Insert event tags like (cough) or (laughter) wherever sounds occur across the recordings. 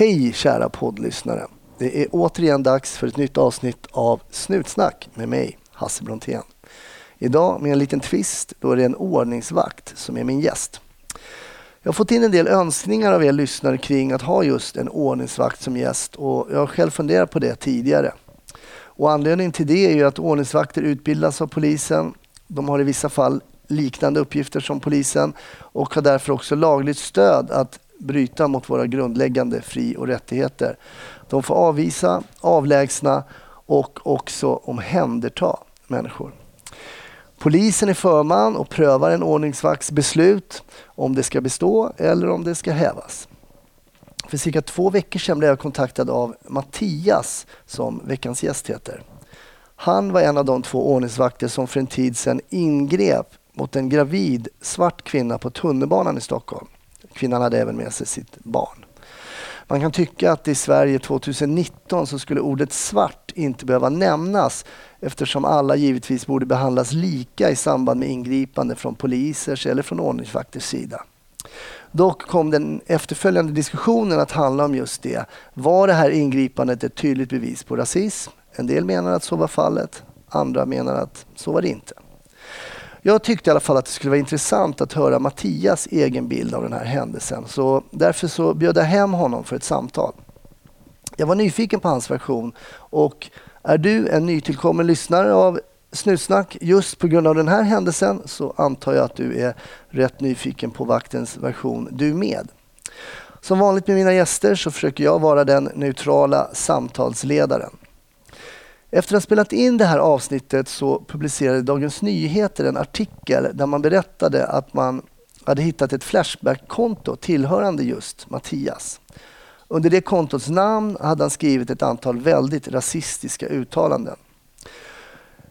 Hej kära poddlyssnare. Det är återigen dags för ett nytt avsnitt av Snutsnack med mig, Hasse Brontén. Idag med en liten twist, då är det en ordningsvakt som är min gäst. Jag har fått in en del önskningar av er lyssnare kring att ha just en ordningsvakt som gäst och jag har själv funderat på det tidigare. Och anledningen till det är ju att ordningsvakter utbildas av polisen. De har i vissa fall liknande uppgifter som polisen och har därför också lagligt stöd att bryta mot våra grundläggande fri och rättigheter. De får avvisa, avlägsna och också omhänderta människor. Polisen är förman och prövar en ordningsvakts beslut om det ska bestå eller om det ska hävas. För cirka två veckor sedan blev jag kontaktad av Mattias som veckans gäst heter. Han var en av de två ordningsvakter som för en tid sedan ingrep mot en gravid svart kvinna på tunnelbanan i Stockholm. Kvinnan hade även med sig sitt barn. Man kan tycka att i Sverige 2019 så skulle ordet svart inte behöva nämnas eftersom alla givetvis borde behandlas lika i samband med ingripande från polisers eller från ordningsvakters sida. Dock kom den efterföljande diskussionen att handla om just det. Var det här ingripandet ett tydligt bevis på rasism? En del menar att så var fallet, andra menar att så var det inte. Jag tyckte i alla fall att det skulle vara intressant att höra Mattias egen bild av den här händelsen. Så därför så bjöd jag hem honom för ett samtal. Jag var nyfiken på hans version och är du en nytillkommen lyssnare av Snutsnack just på grund av den här händelsen så antar jag att du är rätt nyfiken på vaktens version du med. Som vanligt med mina gäster så försöker jag vara den neutrala samtalsledaren. Efter att ha spelat in det här avsnittet så publicerade Dagens Nyheter en artikel där man berättade att man hade hittat ett Flashback-konto tillhörande just Mattias. Under det kontots namn hade han skrivit ett antal väldigt rasistiska uttalanden.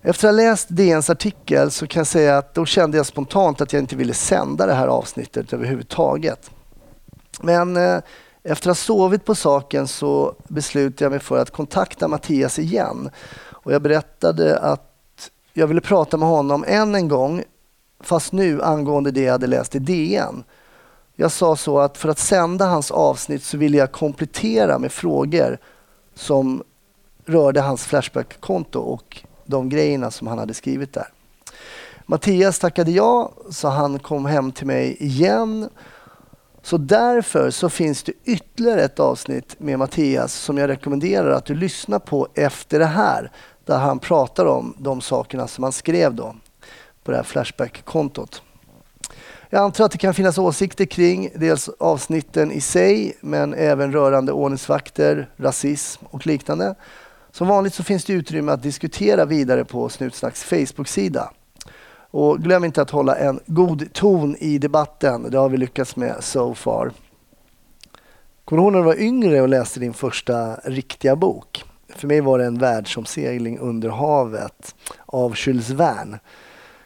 Efter att ha läst DNs artikel så kan jag säga att då kände jag spontant att jag inte ville sända det här avsnittet överhuvudtaget. Men eh, efter att ha sovit på saken så beslutade jag mig för att kontakta Mattias igen. Och jag berättade att jag ville prata med honom än en gång, fast nu angående det jag hade läst i DN. Jag sa så att för att sända hans avsnitt så ville jag komplettera med frågor som rörde hans Flashback-konto och de grejerna som han hade skrivit där. Mattias tackade ja, så han kom hem till mig igen så därför så finns det ytterligare ett avsnitt med Mattias som jag rekommenderar att du lyssnar på efter det här. Där han pratar om de sakerna som han skrev då på det här Flashback-kontot. Jag antar att det kan finnas åsikter kring dels avsnitten i sig men även rörande ordningsvakter, rasism och liknande. Som vanligt så finns det utrymme att diskutera vidare på Snutsnacks Facebook-sida. Och glöm inte att hålla en god ton i debatten. Det har vi lyckats med so far. Kommer du ihåg när du var yngre och läste din första riktiga bok? För mig var det en världsomsegling under havet av Jules Verne.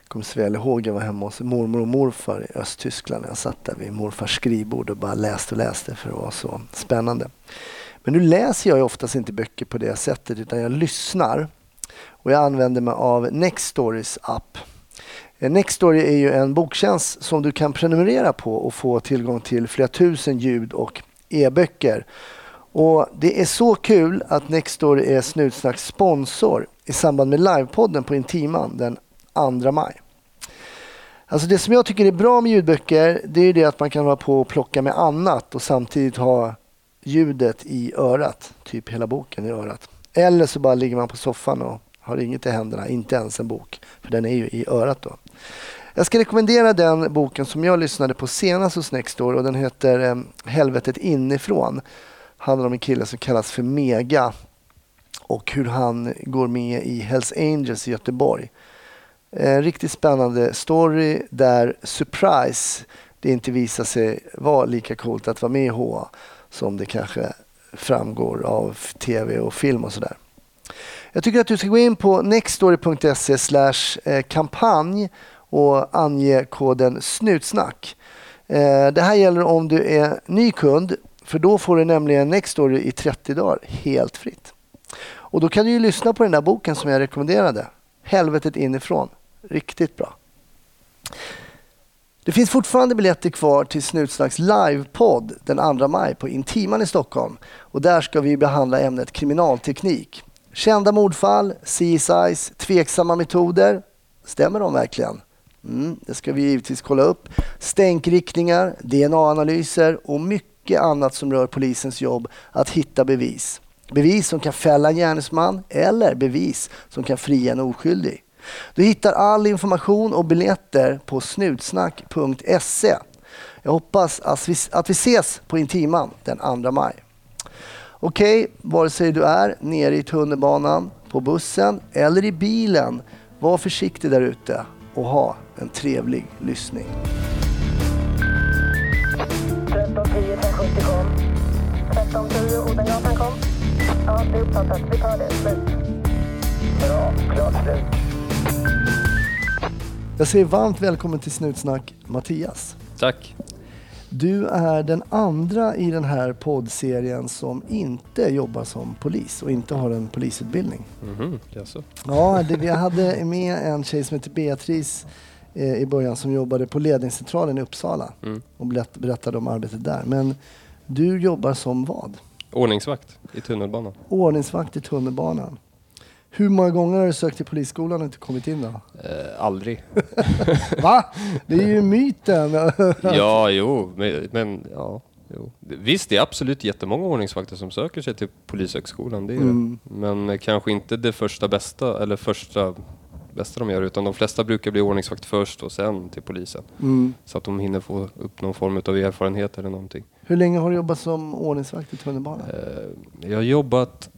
Jag kommer så väl ihåg, jag var hemma hos mormor och morfar i Östtyskland. Jag satt där vid morfars skrivbord och bara läste och läste för det var så spännande. Men nu läser jag ju oftast inte böcker på det sättet utan jag lyssnar. Och jag använder mig av Nextorys app Eh, Nextory är ju en boktjänst som du kan prenumerera på och få tillgång till flera tusen ljud och e-böcker. Och Det är så kul att Nextory är Snutsnacks sponsor i samband med livepodden på Intiman den 2 maj. Alltså det som jag tycker är bra med ljudböcker det är det att man kan hålla på och plocka med annat och samtidigt ha ljudet i örat. Typ hela boken i örat. Eller så bara ligger man på soffan och har inget i händerna, inte ens en bok. För den är ju i örat då. Jag ska rekommendera den boken som jag lyssnade på senast hos Nextdoor och den heter eh, Helvetet inifrån. Handlar om en kille som kallas för Mega och hur han går med i Hells Angels i Göteborg. En riktigt spännande story där surprise det inte visar sig vara lika coolt att vara med i HA som det kanske framgår av tv och film och sådär. Jag tycker att du ska gå in på nextstory.se eh, kampanj och ange koden snutsnack. Eh, det här gäller om du är ny kund för då får du nämligen Nextory i 30 dagar helt fritt. Och då kan du ju lyssna på den där boken som jag rekommenderade. Helvetet inifrån. Riktigt bra. Det finns fortfarande biljetter kvar till Snutsnacks livepodd den 2 maj på Intiman i Stockholm. Och där ska vi behandla ämnet kriminalteknik. Kända mordfall, CSIs, tveksamma metoder. Stämmer de verkligen? Mm, det ska vi givetvis kolla upp. Stänkriktningar, DNA-analyser och mycket annat som rör polisens jobb att hitta bevis. Bevis som kan fälla en gärningsman eller bevis som kan fria en oskyldig. Du hittar all information och biljetter på snutsnack.se. Jag hoppas att vi, att vi ses på Intiman den 2 maj. Okej, vare sig du är nere i tunnelbanan, på bussen eller i bilen, var försiktig där ute och ha en trevlig lyssning. 1310 1070 kom. 1310 Odengatan kom. Ja, det är uppfattat. Vi tar det. Slut. Bra. Klart slut. Jag säger varmt välkommen till Snutsnack Mattias. Tack. Du är den andra i den här poddserien som inte jobbar som polis och inte har en polisutbildning. Mhm, jaså? Ja, det, vi hade med en tjej som heter Beatrice i början som jobbade på ledningscentralen i Uppsala Mm. och berätt, berättade om arbetet där. Men du jobbar som vad? Ordningsvakt i tunnelbanan. Ordningsvakt i tunnelbanan. Hur många gånger har du sökt till polisskolan och inte kommit in då? Eh, aldrig. (laughs) Va? Det är ju myten. (laughs) ja, jo, men, men ja. Jo. Visst, det är absolut jättemånga ordningsvakter som söker sig till Polishögskolan. Det är Mm. det. Men eh, kanske inte det första bästa, eller första bästa de gör, utan de flesta brukar bli ordningsvakt först och sen till polisen. Mm. Så att de hinner få upp någon form av erfarenhet eller någonting. Hur länge har du jobbat som ordningsvakt i tunnelbanan? Eh, Jag har jobbat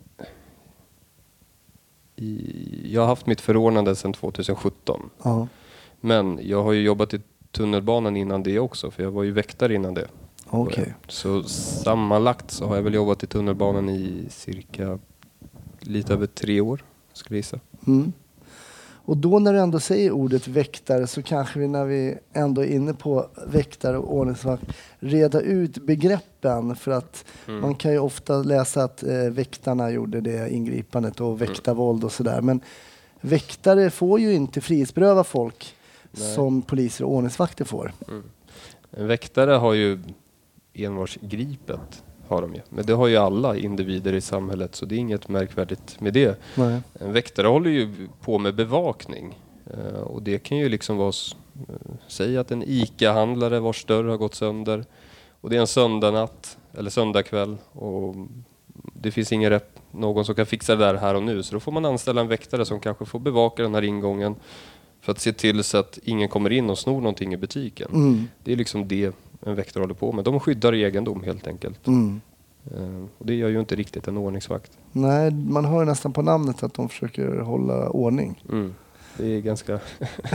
i, Jag har haft mitt förordnande sedan 2017. Ja, Men jag har ju jobbat i tunnelbanan innan det också, för jag var ju väktare innan det. okej. Så sammanlagt så har jag väl jobbat i tunnelbanan i cirka lite över tre år, skulle jag gissa. Mm. Och då när du ändå säger ordet väktare så kanske vi när vi ändå är inne på väktare och ordningsvakt reda ut begreppen för att Mm. man kan ju ofta läsa att eh, väktarna gjorde det ingripandet och väktarvåld och sådär. Men väktare får ju inte frihetsberöva folk Nej. som poliser och ordningsvakter får. En väktare har ju envarsgripet, har de ju. Men det har ju alla individer i samhället, så det är inget märkvärdigt med det. Nej. En väktare håller ju på med bevakning. Eh, Och det kan ju liksom vara, eh, säg att en ICA-handlare vars dörr har gått sönder och det är en söndagnatt eller söndagkväll och det finns ingen rep, någon som kan fixa det där här och nu så då får man anställa en väktare som kanske får bevaka den här ingången för att se till så att ingen kommer in och snor någonting i butiken. Mm. Det är liksom det en väktare håller på med. De skyddar egendom helt enkelt. Mm. Eh, Och det gör ju inte riktigt en ordningsvakt. Nej, man hör nästan på namnet att de försöker hålla ordning. Mm. Det är ganska...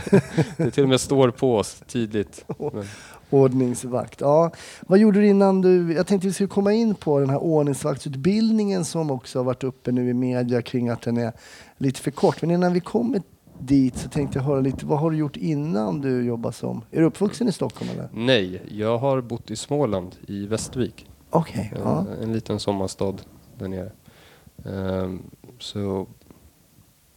(laughs) det till och med står på oss tydligt. (laughs) Men, Ordningsvakt. Ja. Vad gjorde du innan du... Jag tänkte vi skulle komma in på den här ordningsvaktsutbildningen som också har varit uppe nu i media kring att den är lite för kort. Men innan vi kommer dit så tänkte jag höra lite, vad har du gjort innan du jobbade som... Är du uppvuxen i Stockholm eller? nej, jag har bott i Småland, i Västervik. Okej, ja. En, en liten sommarstad där nere. Ehm, så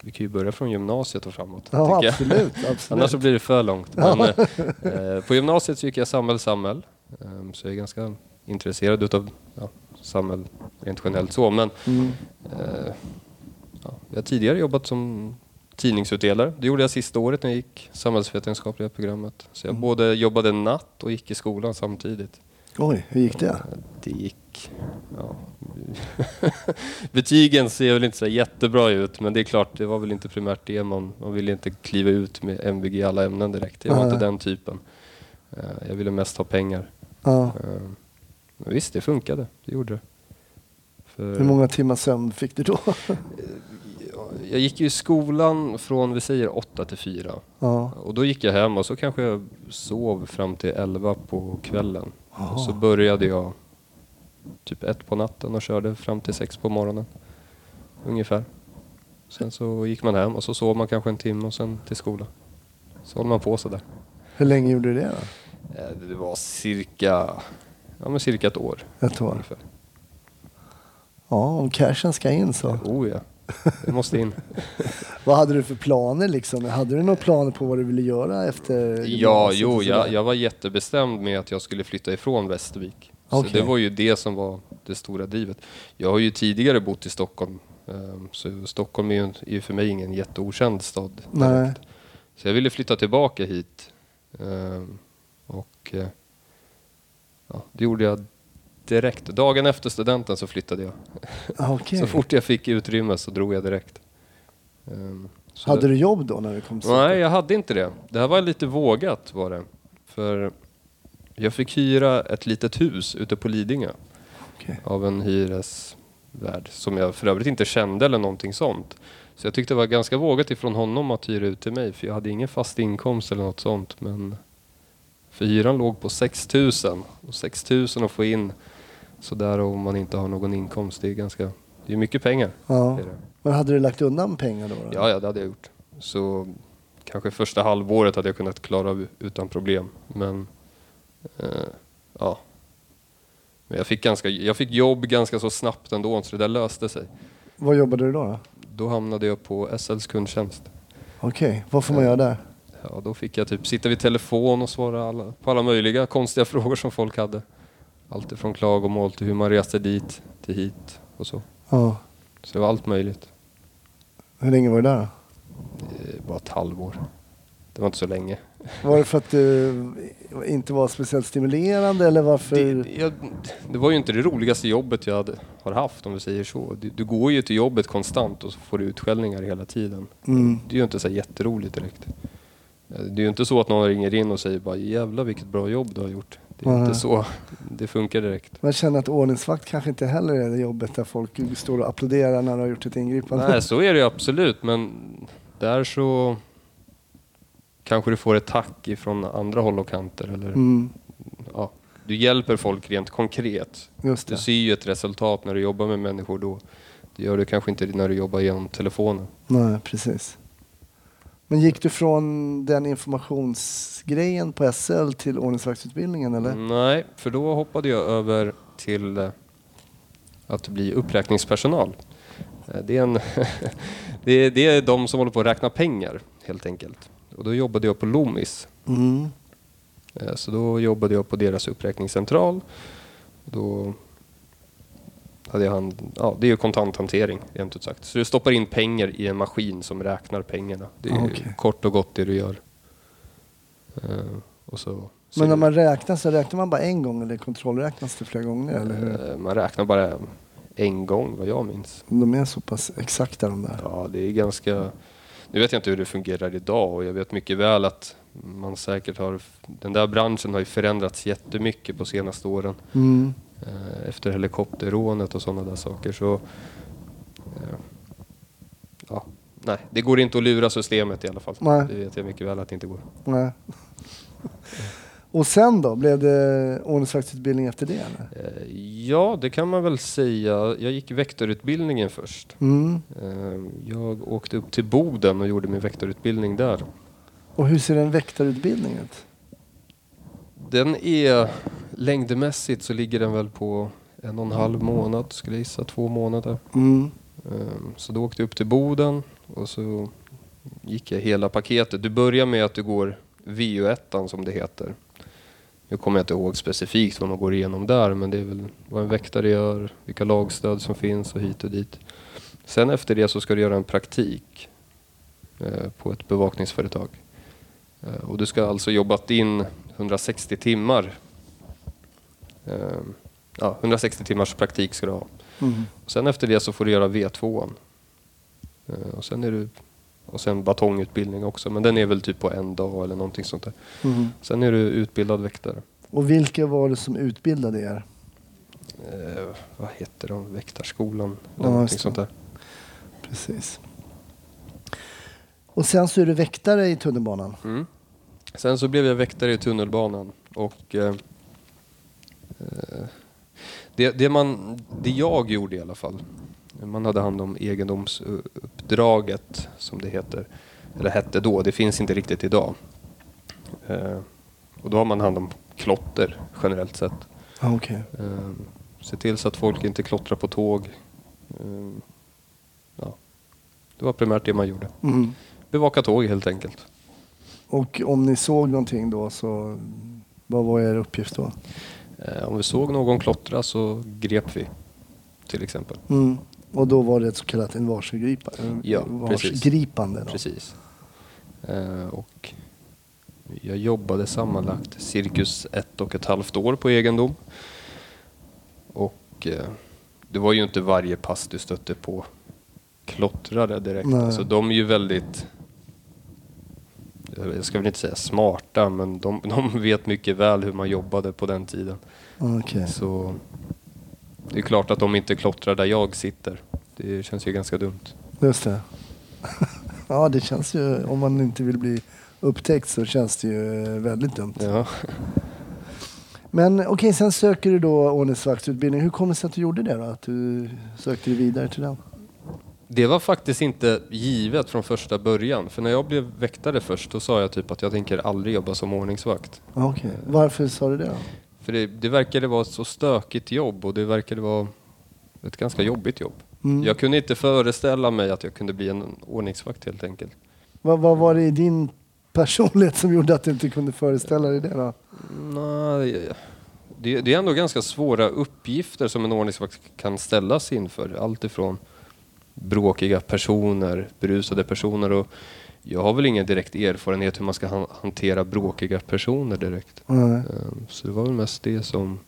vi kan ju börja från gymnasiet och framåt. Ja, absolut. (laughs) absolut. Annars så blir det för långt. Men, eh, på gymnasiet så gick jag samhällssamhäll. Ehm, så jag är ganska intresserad utav ja, samhäll rent generellt så. Men Mm. Eh, ja, jag har tidigare jobbat som tidningsutdelare. Det gjorde jag sista året när jag gick samhällsvetenskapliga programmet. Så jag Mm. både jobbade natt och gick i skolan samtidigt. Oj, hur gick det? Det gick... Ja. (laughs) Betygen ser väl inte så jättebra ut, men det är klart, det var väl inte primärt det. Man, man ville inte kliva ut med MVG i alla ämnen direkt. Jag var Nej. inte den typen. Eh, Jag ville mest ha pengar. Ja. Eh, Men visst, det funkade. Det gjorde det. För- Hur många timmar sömn fick du då? (laughs) Jag gick ju i skolan från, vi säger 8 till 4. Ja. Och då gick jag hem och så kanske jag sov fram till 11 på kvällen. Jaha. Och så började jag typ ett på natten och körde fram till sex på morgonen. Ungefär. Sen så gick man hem och så sov man kanske en timme och sen till skolan. Så håller man på sådär. Hur länge gjorde du det då? Eh, Det var cirka, ja men cirka ett år. Ett år? Ungefär. Ja, om cashen ska in så. Oh ja, (laughs) det måste in. (laughs) Vad hade du för planer liksom? Hade du några planer på vad du ville göra efter Ja, jo, jag, jag var jättebestämd med att jag skulle flytta ifrån Västervik. Så Okej. det var ju det som var det stora drivet. Jag har ju tidigare bott i Stockholm, ehm, så Stockholm är ju, är för mig ingen jätteokänd stad. Nej. Så jag ville flytta tillbaka hit. ehm, Och eh, ja, det gjorde jag direkt. Dagen efter studenten så flyttade jag. Ah, okej. Så fort jag fick utrymme så drog jag direkt. Så Hade det- du jobb då när du kom Nej, jag hade inte det. Det här var lite vågat var det. För jag fick hyra ett litet hus ute på Lidingö Okej. av en hyresvärd som jag för övrigt inte kände eller någonting sånt. Så jag tyckte det var ganska vågat ifrån honom att hyra ut till mig för jag hade ingen fast inkomst eller något sånt. Men för hyran låg på 6 000 och 6 000 att få in sådär om man inte har någon inkomst. Det är ganska, det är mycket pengar. Ja. Det. Men hade du lagt undan pengar då? då? Ja, ja, det hade jag gjort. Så kanske första halvåret hade jag kunnat klara utan problem. Men eh, ja. Men jag fick, ganska, jag fick jobb ganska så snabbt ändå, så det där löste sig. Vad jobbade du då? då? Då hamnade jag på SLs kundtjänst. Okej, vad får man göra där? Ja, då fick jag typ sitta vid telefon och svara alla, på alla möjliga konstiga (laughs) frågor som folk hade. Allt från klagomål till hur man reste dit, till hit och så. Ja. Så det var allt möjligt. Hur länge var du där då? Det var ett halvår. Det var inte så länge. Var det för att (laughs) du inte var speciellt stimulerande eller varför? Det, jag, det var ju inte det roligaste jobbet jag hade, har haft om vi säger så. Du, du går ju till jobbet konstant och så får du utskällningar hela tiden. Mm. Det är ju inte så jätteroligt direkt. Eh, Det är ju inte så att någon ringer in och säger bara jävlar vilket bra jobb du har gjort. Det är inte så det funkar direkt. Man känner att ordningsvakt kanske inte heller är det jobbet där folk står och applåderar när du har gjort ett ingripande. Nej, så är det ju absolut men där så kanske du får ett tack ifrån andra håll och kanter. Eller, Mm, ja, du hjälper folk rent konkret. just Du ser ju ett resultat när du jobbar med människor då. Det gör du kanske inte när du jobbar genom telefonen. Nej, precis. Men gick du från den informationsgrejen på SL till ordningsvaktsutbildningen eller? Nej, för då hoppade jag över till eh, att bli uppräkningspersonal. Eh, Det är, en (laughs) det, är, det är de som håller på att räkna pengar helt enkelt. Och då jobbade jag på Loomis. Mm. Eh, Så då jobbade jag på deras uppräkningscentral. Då hade hand, ja, det är ju kontanthantering rent ut sagt. Så du stoppar in pengar i en maskin som räknar pengarna. Det är Ah, okej. kort och gott det du gör. Eh, Och så, så Men när man räknar så räknar man bara en gång eller kontrollräknas det flera gånger? Eller hur? Eh, Man räknar bara en gång vad jag minns. De är så pass exakta de där. Ja, det är ganska... Nu vet jag inte hur det fungerar idag och jag vet mycket väl att man säkert har... Den där branschen har ju förändrats jättemycket på senaste åren. Mm. Eh, Efter helikopterrånet och sådana där saker så... eh, Ja, nej, det går inte att lura systemet i alla fall. Nej. Det vet jag mycket väl att det inte går. Nej. (laughs) Och sen då? Blev det ordningsvaktsutbildning efter det? Eller? Eh, Ja, det kan man väl säga. Jag gick väktarutbildningen först. Mm. Jag åkte upp till Boden och gjorde min väktarutbildning där. Och hur ser en väktarutbildning ut? Den är längdmässigt så ligger den väl på en och en halv månad, skulle jag gissa, två månader. Mm. Ehm, Så då åkte jag upp till Boden och så gick jag hela paketet. Du börjar med att du går VU1 som det heter. Nu kommer jag inte ihåg specifikt vad man går igenom där men det är väl vad en väktare gör, vilka lagstöd som finns och hit och dit. Sen efter det så ska du göra en praktik eh, på ett bevakningsföretag. Eh, Och du ska alltså jobbat in 160 timmar. Ehm, Ja, 160 timmars praktik ska du ha. Mm. Och sen efter det så får du göra V2. Eh, Och sen är du och sen batongutbildning också, men den är väl typ på en dag eller någonting sånt där. Mm. Sen är du utbildad väktare. Och vilka var det som utbildade er? Eh, vad heter de? Väktarskolan? Ja, Eller någonting just det. sånt där. Precis. Och sen så är du väktare i tunnelbanan. Mm. Sen så blev jag väktare i tunnelbanan och eh, det, det, man, det jag gjorde i alla fall, man hade hand om egendomsuppdraget som det heter, eller hette då, det finns inte riktigt idag. Eh, och då har man hand om klotter generellt sett. Ah, Okej. Eh, se till så att folk inte klottrar på tåg. Eh, ja. Det var primärt det man gjorde. Mm. Bevaka tåg helt enkelt. Och om ni såg någonting då så vad var er uppgift då? Eh, om vi såg någon klottra så grep vi. Till exempel. Mm. Och då var det ett så kallat en varselgripande? Ja, precis. Varsgripande då? Precis. Eh, och jag jobbade sammanlagt cirkus ett och ett halvt år på egendom. Och eh, det var ju inte varje pass du stötte på klottrare direkt. Nej. Alltså, de är ju väldigt, jag ska väl inte säga smarta, men de, (laughs) de vet mycket väl hur man jobbade på den tiden. Okej. Så det är klart att de inte klottrar där jag sitter. Det känns ju ganska dumt. Just det. (laughs) ja, det känns ju, om man inte vill bli upptäckt så känns det ju eh, väldigt dumt. Ja. Men okej, sen söker du då ordningsvaktsutbildning. Hur kommer det sig att du gjorde det då? Att du sökte vidare till den? Det var faktiskt inte givet från första början. För när jag blev väktare först, då sa jag typ att jag tänker aldrig jobba som ordningsvakt. Okej, varför sa du det då? För det, det verkade vara ett så stökigt jobb och det verkade vara ett ganska jobbigt jobb. Mm. Jag kunde inte föreställa mig att jag kunde bli en ordningsvakt helt enkelt. Vad, vad var det i din personlighet som gjorde att du inte kunde föreställa dig det då? Nej, det, det är ändå ganska svåra uppgifter som en ordningsvakt kan ställas inför. Allt ifrån bråkiga personer, berusade personer och jag har väl ingen direkt erfarenhet hur man ska han- hantera bråkiga personer direkt. Ehm, Så det var väl mest det som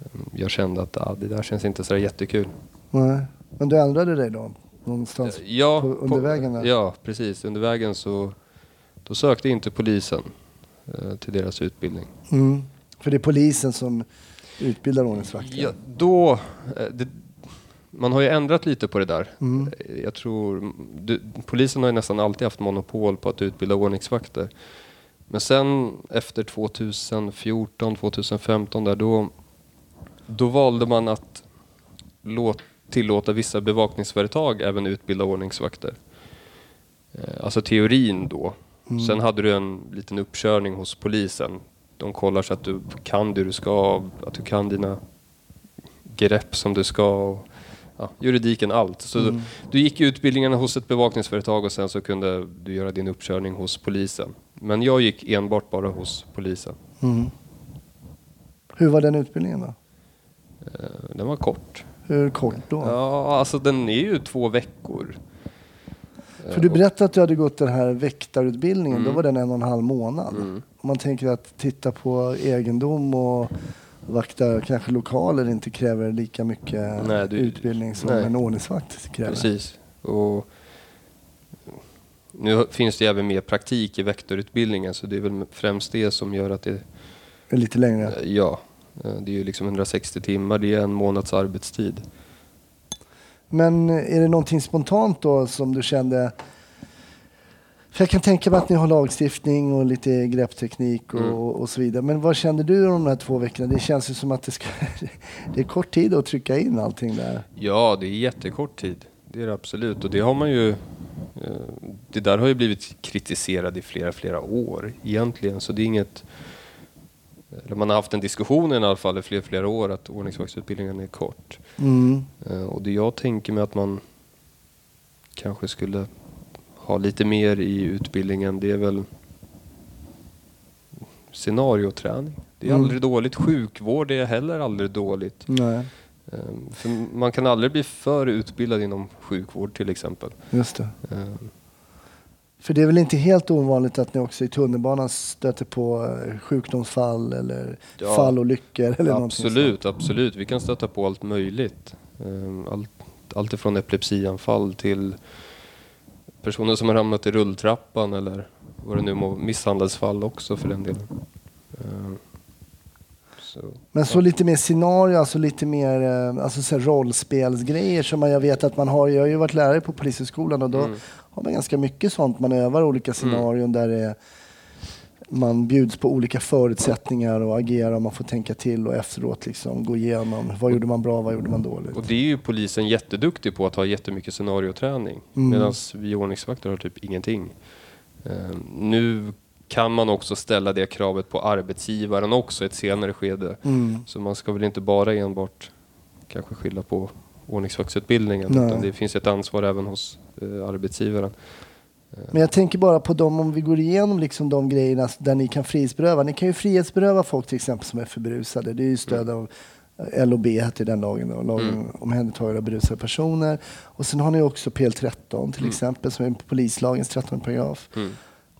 ehm, jag kände att ah, det där känns inte så jättekul. Nej. Men du ändrade dig då? Någonstans? Ja, på- under vägen där? Ja, precis. Under vägen så då sökte inte polisen eh, till deras utbildning. Mm. För det är polisen som utbildar ordningsvakter? Ja, då, eh, det, man har ju ändrat lite på det där. Mm. Jag tror, du, polisen har ju nästan alltid haft monopol på att utbilda ordningsvakter. Men sen efter 2014, 2015 där, då, då valde man att låt, tillåta vissa bevakningsföretag även utbilda ordningsvakter. Eh, Alltså teorin då. Mm. Sen hade du en liten uppkörning hos polisen. De kollar så att du kan det du ska, att du kan dina grepp som du ska. Och, ja, juridiken, allt. Så Mm. du, du gick utbildningarna hos ett bevakningsföretag och sen så kunde du göra din uppkörning hos polisen. Men jag gick enbart bara hos polisen. Mm. Hur var den utbildningen då? Eh, Den var kort. Hur kort då? Ja, alltså den är ju två veckor. För du berättade att du hade gått den här väktarutbildningen. Då Mm. var den en och en halv månad. Mm. Om man tänker att titta på egendom och vakta kanske lokaler inte kräver lika mycket Nej, du- utbildning som nej. en ordningsvakt kräver. Precis. Och nu finns det även mer praktik i väktarutbildningen så det är väl främst det som gör att det, Lite längre. ja, eh, det är ju liksom 160 timmar, det är en månads arbetstid. Men är det någonting spontant då som du kände? För jag kan tänka mig att ni har lagstiftning och lite greppteknik och, Mm. och så vidare. Men vad kände du om de här två veckorna? Det känns ju som att det, ska, (laughs) det är kort tid att trycka in allting där. Ja, det är jättekort tid. Det är det absolut. Och det har man ju... eh, Det där har ju blivit kritiserat i flera, flera år egentligen. Så det är inget... Eller man har haft en diskussion i alla fall i flera, flera år att ordningsvaktsutbildningen är kort. Mm. Eh, Och det jag tänker mig att man kanske skulle ha lite mer i utbildningen, det är väl scenarioträning. Det är Mm. aldrig dåligt. Sjukvård är heller aldrig dåligt. Nej, Ehm, För man kan aldrig bli för utbildad inom sjukvård till exempel. just det. Ehm, För det är väl inte helt ovanligt att ni också i tunnelbanan stöter på eh, sjukdomsfall eller Ja. fallolyckor eller Absolut, absolut. Vi kan stöta på allt möjligt. Ehm, Allt, allt ifrån epilepsianfall till personer som har ramlat i rulltrappan eller vad det nu må, misshandelsfall också för den delen. Ehm, Så, Men så lite mer scenario, alltså lite mer eh, alltså så rollspelsgrejer som man, jag vet att man har. Jag har ju varit lärare på Polishögskolan och då Mm. har man ganska mycket sånt. Man övar olika scenarion där det är, man bjuds på olika förutsättningar och agerar och man får tänka till och efteråt liksom gå igenom vad gjorde man bra, vad gjorde man dåligt. Och det är ju polisen jätteduktig på att ha jättemycket scenarioträning. Mm. Medan vi ordningsvakter har typ ingenting. Ehm, nu kan man också ställa det kravet på arbetsgivaren också i ett senare skede. Mm. Så man ska väl inte bara enbart kanske skylla på ordningsvaktsutbildningen. Utan det finns ett ansvar även hos eh, arbetsgivaren. Men jag tänker bara på dem om vi går igenom liksom de grejerna där ni kan frihetsberöva. Ni kan ju frihetsberöva folk till exempel som är för berusade. Det är ju stöd av eh, LOB heter den lagen då, lagen Mm. om omhändertagande av berusade personer. Och sen har ni också PL13 till Mm. exempel som är polislagens 13 paragraf. Mm.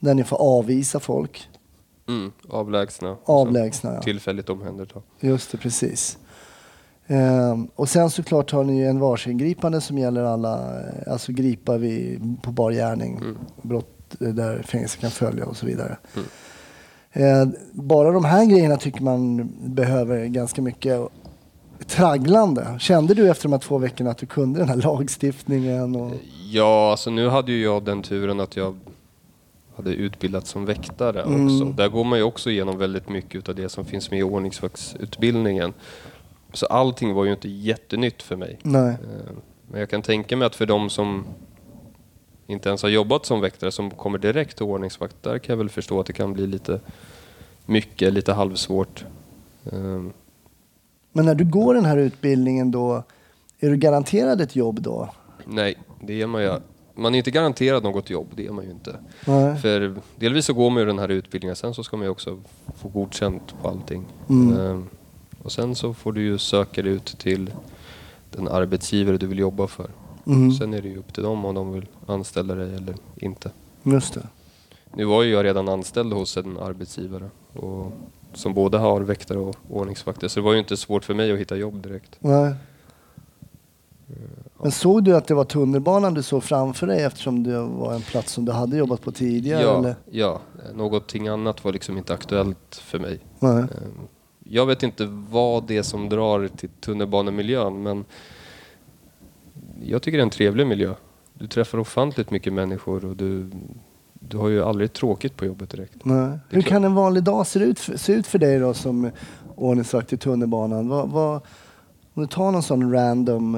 Där ni får avvisa folk. Mm. Avlägsna. Avlägsna, ja. Tillfälligt omhänderta. Just det, precis. Ehm, och sen såklart har ni ju en varsingripande som gäller alla, eh, alltså gripa vid, på bar gärning, Mm. brott eh, där fängelse kan följa och så vidare. Mm. Eh, bara de här grejerna tycker man behöver ganska mycket tragglande. Kände du efter de här två veckorna att du kunde den här lagstiftningen? Och... Ja, alltså nu hade ju jag den turen att jag hade utbildats som väktare Mm. också. Där går man ju också igenom väldigt mycket av det som finns med i ordningsvaktsutbildningen. Så allting var ju inte jättenytt för mig. Nej. Eh, Men jag kan tänka mig att för de som inte ens har jobbat som väktare, som kommer direkt till ordningsvakt, där kan jag väl förstå att det kan bli lite mycket, lite halvsvårt. Eh, Men när du går den här utbildningen då, är du garanterad ett jobb då? Nej, det är man ju. Man är inte garanterad något jobb, det är man ju inte. Nej. För delvis så går man ju den här utbildningen, sen så ska man ju också få godkänt på allting. Mm. Och sen så får du ju söka dig ut till den arbetsgivare du vill jobba för. Mm. Sen är det ju upp till dem om de vill anställa dig eller inte. Just det. Nu var ju jag redan anställd hos en arbetsgivare och som både har väktare och ordningsvakter, så det var ju inte svårt för mig att hitta jobb direkt. Nej. Men såg du att det var tunnelbanan du såg framför dig eftersom det var en plats som du hade jobbat på tidigare? Ja, Eller? ja, någonting annat var liksom inte aktuellt för mig. Nej. Jag vet inte vad det är som drar till tunnelbanemiljön men jag tycker det är en trevlig miljö. Du träffar ofantligt mycket människor och du, du har ju aldrig tråkigt på jobbet direkt. Nej. Hur kan en vanlig dag se ut, se ut för dig då som ordningsvakt i tunnelbanan? Vad, vad, om du tar någon sån random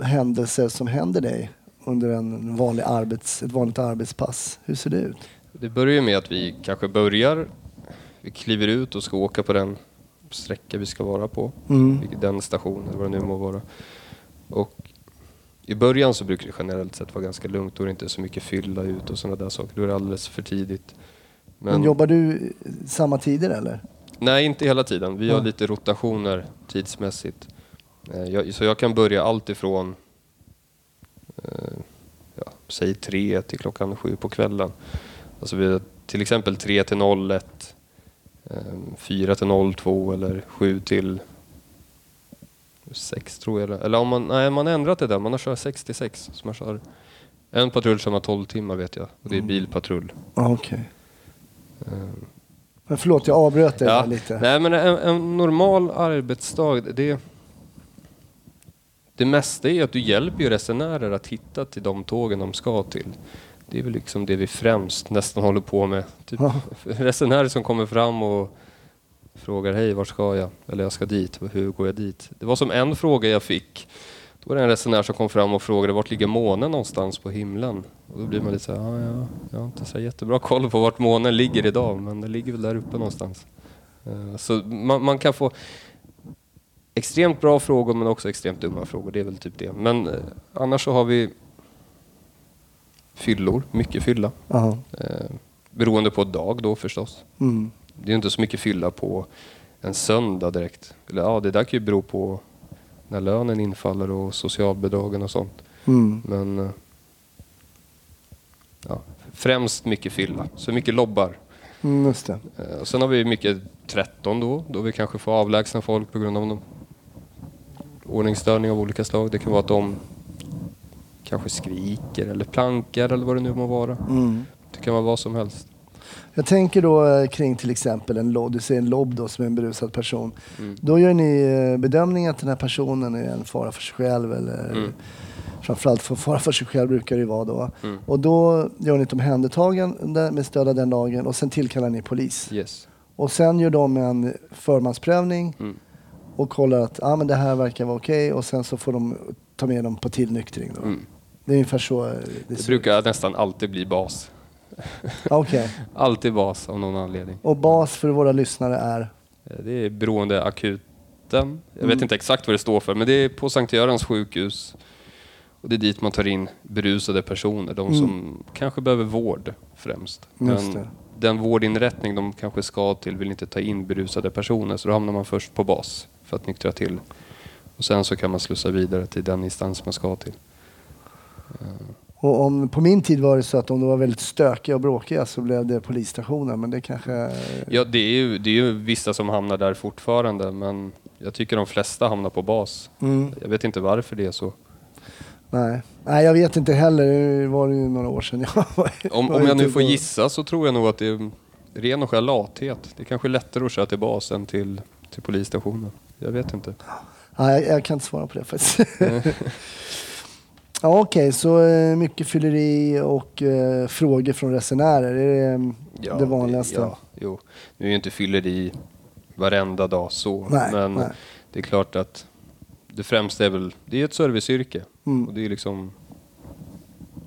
eh, händelse som händer dig under en vanlig arbets, ett vanligt arbetspass. Hur ser det ut? Det börjar med att vi kanske börjar, vi kliver ut och ska åka på den sträcka vi ska vara på. Mm. Den stationen, vad det nu må vara. Och i början så brukar det generellt sett vara ganska lugnt. Då är det inte så mycket fylla ut och sådana där saker. Då är det alldeles för tidigt. Men, jobbar du samma tider eller? Nej, inte hela tiden. Vi har lite rotationer tidsmässigt. Eh, så jag kan börja allt ifrån eh, ja, säg tre till klockan sju på kvällen. Alltså vi till exempel tre till 01, eh, fyra till 02 eller sju till sex tror jag. Eller om man, nej, man har ändrat det där. Man har kört 6 till 6. Så man kör en patrull som har 12 timmar vet jag. Och det är bilpatrull. Ja, Okej. Eh, Men förlåt, jag avbröt dig Ja, lite. Nej, men en, en normal arbetsdag, det, det mesta är att du hjälper ju resenärer att hitta till de tågen de ska till. Det är väl liksom det vi främst nästan håller på med. Typ Ja. (laughs) resenärer som kommer fram och frågar hej, vart ska jag? Eller jag ska dit, hur går jag dit? Det var som en fråga jag fick. Då var det en resenär som kom fram och frågade vart ligger månen någonstans på himlen? Och då blir man lite så här, ja, ja, jag har inte så jättebra koll på vart månen ligger idag, men den ligger väl där uppe någonstans. Eh, Så man, man kan få extremt bra frågor men också extremt dumma frågor, det är väl typ det. Men eh, annars så har vi fyllor, mycket fylla. Jaha. Eh, beroende på dag då förstås. Mm. Det är inte så mycket fylla på en söndag direkt. Eller ja, det där kan ju bero på när lönen infaller och socialbidragen och sånt. Mm. Men eh, ja, främst mycket fylla, så mycket lobbar. Mm, just det. Eh, sen har vi mycket 13 då, då vi kanske får avlägsna folk på grund av någon ordningsstörning av olika slag. Det kan vara att de kanske skriker eller plankar eller vad det nu må vara. Mm. Det kan vara vad som helst. Jag tänker då eh, kring till exempel en lobb, du säger en lobb då som är en berusad person. Mm. Då gör ni eh, bedömningen att den här personen är en fara för sig själv eller Mm. framförallt för fara för sig själv brukar det ju vara då. Mm. Och då gör ni ett omhändertagande med stöd av den lagen och sen tillkallar ni polis. Yes. Och sen gör de en förmansprövning Mm. och kollar att ah, men det här verkar vara okej och sen så får de ta med dem på tillnyktring. Då. Mm. Det är ungefär så det, Det brukar nästan alltid bli bas. (laughs) Okej. Alltid bas av någon anledning. Och bas för våra lyssnare är? Eh, Det är beroende akut natten. Jag vet Mm. inte exakt vad det står för, men det är på Sankt Görans sjukhus. Och det är dit man tar in berusade personer, de som kanske behöver vård främst. Mm. Det. den vårdinrättning de kanske ska till vill inte ta in berusade personer, så då hamnar man först på bas för att nyktra till. Och sen så kan man slussa vidare till den instans man ska till. Och om, på min tid var det så att om de var väldigt stökiga och bråkiga så blev det polisstationen. Men det kanske... Ja, det är, ju, det är ju vissa som hamnar där fortfarande, men jag tycker de flesta hamnar på bas. Mm, Jag vet inte varför det är så. nej. nej, jag vet inte heller. Det var ju några år sedan jag var Om, om jag nu får gissa så tror jag nog att det är ren och skär lathet. Det är kanske är lättare att köra till bas än till, till polisstationen. Jag vet inte. Nej, jag, jag kan inte svara på det faktiskt. (laughs) (laughs) ja, Okej, så eh, mycket fylleri och eh, frågor från resenärer. Är det det vanligaste? ja, jo. Nu är ju inte fylleri varenda dag så. Nej, men nej. det är klart att det främsta är väl, det är ett serviceyrke. Mm. Och det är liksom,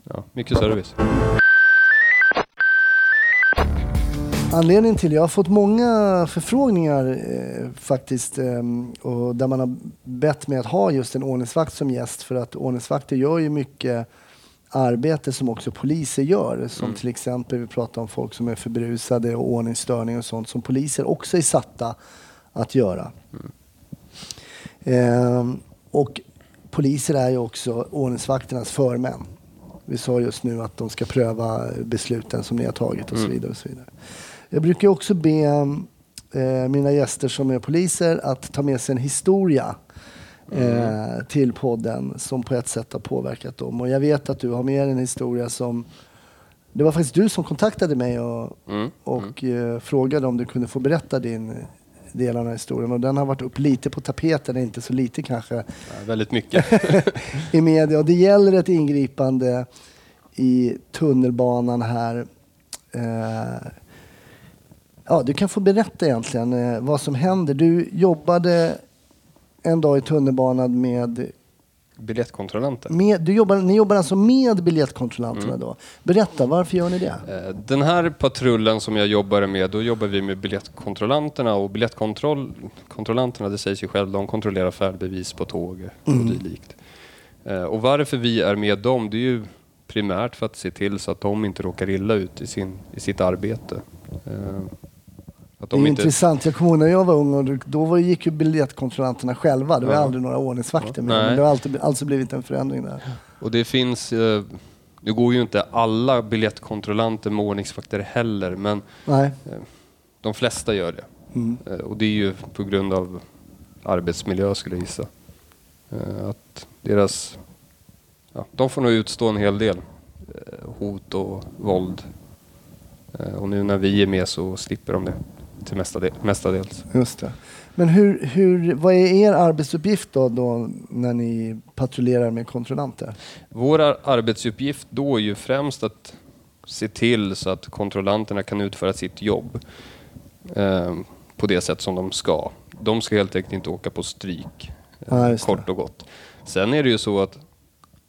ja, mycket service. Anledningen till, jag har fått många förfrågningar eh, faktiskt eh, och där man har bett mig att ha just en ordningsvakt som gäst för att ordningsvakter gör ju mycket arbete som också poliser gör. Som till exempel, vi pratar om folk som är för berusade och ordningsstörning och sånt som poliser också är satta att göra. Ehm, och poliser är ju också ordningsvakternas förmän. Vi sa just nu att de ska pröva besluten som ni har tagit och så vidare. Och så vidare. Jag brukar också be eh, mina gäster som är poliser att ta med sig en historia eh, till podden som på ett sätt har påverkat dem. Och jag vet att du har med en historia som... Det var faktiskt du som kontaktade mig och, Mm. och eh, frågade om du kunde få berätta din del av den här historien. Och den har varit upp lite på tapeten, inte så lite kanske, Ja, väldigt mycket. (laughs) i media. Och det gäller ett ingripande i tunnelbanan här. Eh, ja, du kan få berätta egentligen eh, vad som händer. Du jobbade en dag i tunnelbanan med, Biljettkontrollanter. med du jobbar, ni jobbar alltså med biljettkontrollanterna då. Berätta, varför gör ni det? Eh, Den här patrullen som jag jobbade med, då jobbar vi med biljettkontrollanterna och biljettkontrollanterna, det sägs ju själv, de kontrollerar färdbevis på tåg och dylikt. Eh, Och varför vi är med dem, det är ju primärt för att se till så att de inte råkar illa ut i, sin, i sitt arbete. Eh, Att Det är de inte, intressant. Jag kommer ihåg när jag var ung och då var, gick ju biljettkontrollanterna själva. Det var Ja. aldrig några ordningsvakter med. Nej. Men det har alltid, alltså blivit en förändring där. och det finns, eh, nu går ju inte alla biljettkontrollanter med ordningsvakter heller, men Nej. de flesta gör det. Mm. Eh, Och det är ju på grund av arbetsmiljö skulle jag gissa. Eh, Att deras, ja, de får nog utstå en hel del eh, hot och våld. Eh, Och nu när vi är med så slipper de det till mestadels. mestadels. Just det. Men hur, hur, vad är er arbetsuppgift då, då när ni patrullerar med kontrollanter? Vår ar- arbetsuppgift då är ju främst att se till så att kontrollanterna kan utföra sitt jobb eh, på det sätt som de ska. De ska helt enkelt inte åka på stryk, eh, det. kort och gott. Sen är det ju så att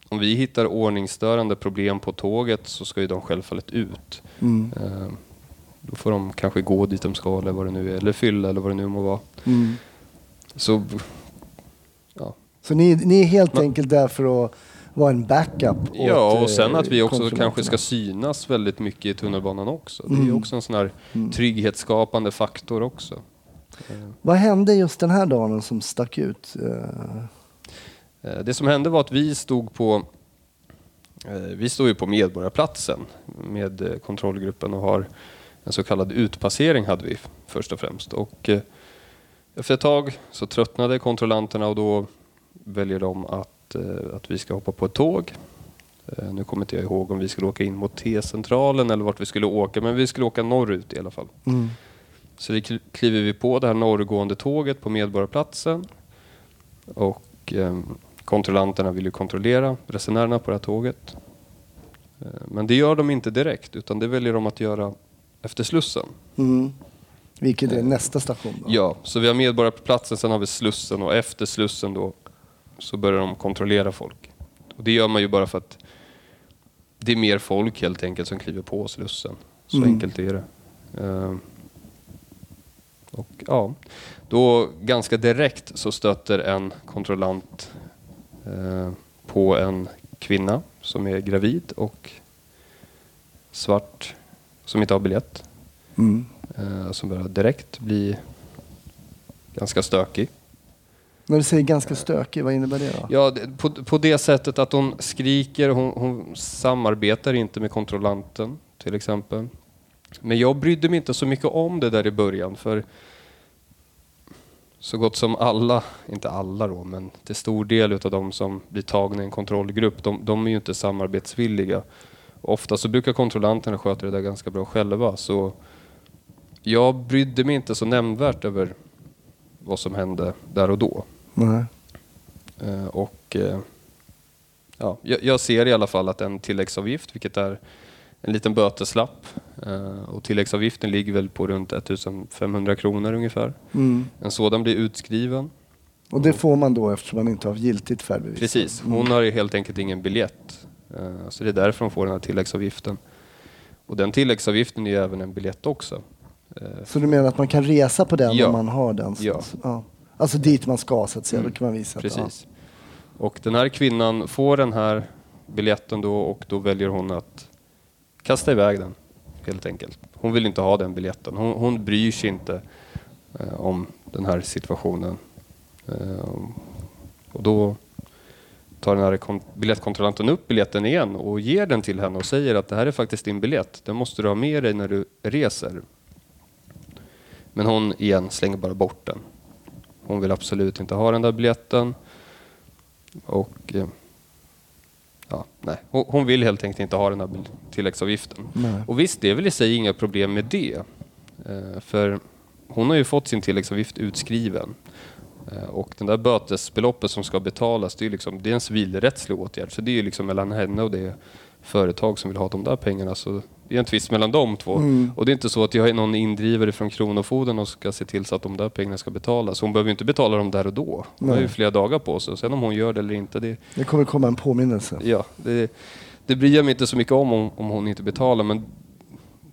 om vi hittar ordningsstörande problem på tåget så ska ju de självfallet ut. Mm. Eh, då får de kanske gå dit de ska eller vad det nu är, eller fylla eller vad det nu må vara. Mm. Så ja, Så ni, ni är helt Men- enkelt där för att vara en backup åt, Ja, och sen eh, att vi också kanske ska synas väldigt mycket i tunnelbanan också. Det är ju Mm. också en sån här Mm. trygghetsskapande faktor också. Eh, Vad hände just den här dagen som stack ut? Eh, Det som hände var att vi stod på vi står ju på Medborgarplatsen med kontrollgruppen och har en så kallad utpassering hade vi först och främst. Och eh, efter ett tag så tröttnade kontrollanterna och då väljer de att, eh, att vi ska hoppa på ett tåg. Eh, Nu kommer inte jag ihåg om vi skulle åka in mot T-centralen eller vart vi skulle åka, men vi skulle åka norrut i alla fall. Mm. Så vi kl- kliver vi på det här norrgående tåget på Medborgarplatsen och kontrollanterna vill ju kontrollera resenärerna på det här tåget. Men det gör de inte direkt utan det väljer de att göra efter Slussen. Mm. Vilket är nästa station då? Ja, så vi har Medborgarplatsen, sen har vi Slussen och efter Slussen då så börjar de kontrollera folk. Och det gör man ju bara för att det är mer folk helt enkelt som kliver på Slussen. Så Mm. enkelt är det. Eh, Och ja, då ganska direkt så stöter en kontrollant eh, på en kvinna som är gravid och svart som inte har biljett. Mm. Eh, som börjar direkt bli ganska stökig. När du säger ganska stökig, vad innebär det då? Ja, det- på, på det sättet att hon skriker, hon, hon samarbetar inte med kontrollanten till exempel. Men jag brydde mig inte så mycket om det där i början för så gott som alla, inte alla då, men till stor del utav de som blir tagna i en kontrollgrupp, de, de är ju inte samarbetsvilliga. Ofta så brukar kontrollanterna sköta det där ganska bra själva så jag brydde mig inte så nämnvärt över vad som hände där och då. Nej. Eh, Och eh, ja, jag, jag ser i alla fall att en tilläggsavgift, vilket är en liten böteslapp, eh, och tilläggsavgiften ligger väl på runt 1500 kronor ungefär. Mm. En sådan blir utskriven. Och det får man då eftersom man inte har giltigt färdbevis? Precis, hon har ju helt enkelt ingen biljett. Eh, Så det är därför hon får den här tilläggsavgiften. Och den tilläggsavgiften är ju även en biljett också. Eh, Så du menar att man kan resa på den Ja. om man har den? Ja. ja. Alltså dit man ska så att säga, Mm. kan man visa Precis. Och den här kvinnan får den här biljetten då och då väljer hon att kasta iväg den helt enkelt. Hon vill inte ha den biljetten. Hon, hon bryr sig inte eh, om den här situationen. Eh, och då tar den här kon- biljettkontrollanten upp biljetten igen och ger den till henne och säger att det här är faktiskt din biljett. Den måste du ha med dig när du reser. Men hon igen slänger bara bort den. Hon vill absolut inte ha den där biljetten. Och eh, ja, nej. Hon, vill helt enkelt inte ha den där tilläggsavgiften. Nej. Och visst, det är väl i sig inga problem med det. Eh, för hon har ju fått sin tilläggsavgift utskriven. Eh, och den där bötesbeloppet som ska betalas, det är, liksom, det är en civilrättslig åtgärd. Så det är liksom mellan henne och det företag som vill ha de där pengarna. Så det är en tvist mellan de två. Mm. Och det är inte så att jag är någon indrivare från Kronofogden och ska se till så att de där pengarna ska betalas. Hon behöver inte betala dem där och då. Hon har ju Nej. flera dagar på sig. Sen om hon gör det eller inte, det, Det kommer komma en påminnelse. ja, det, det bryr jag mig inte så mycket om, om om hon inte betalar. Men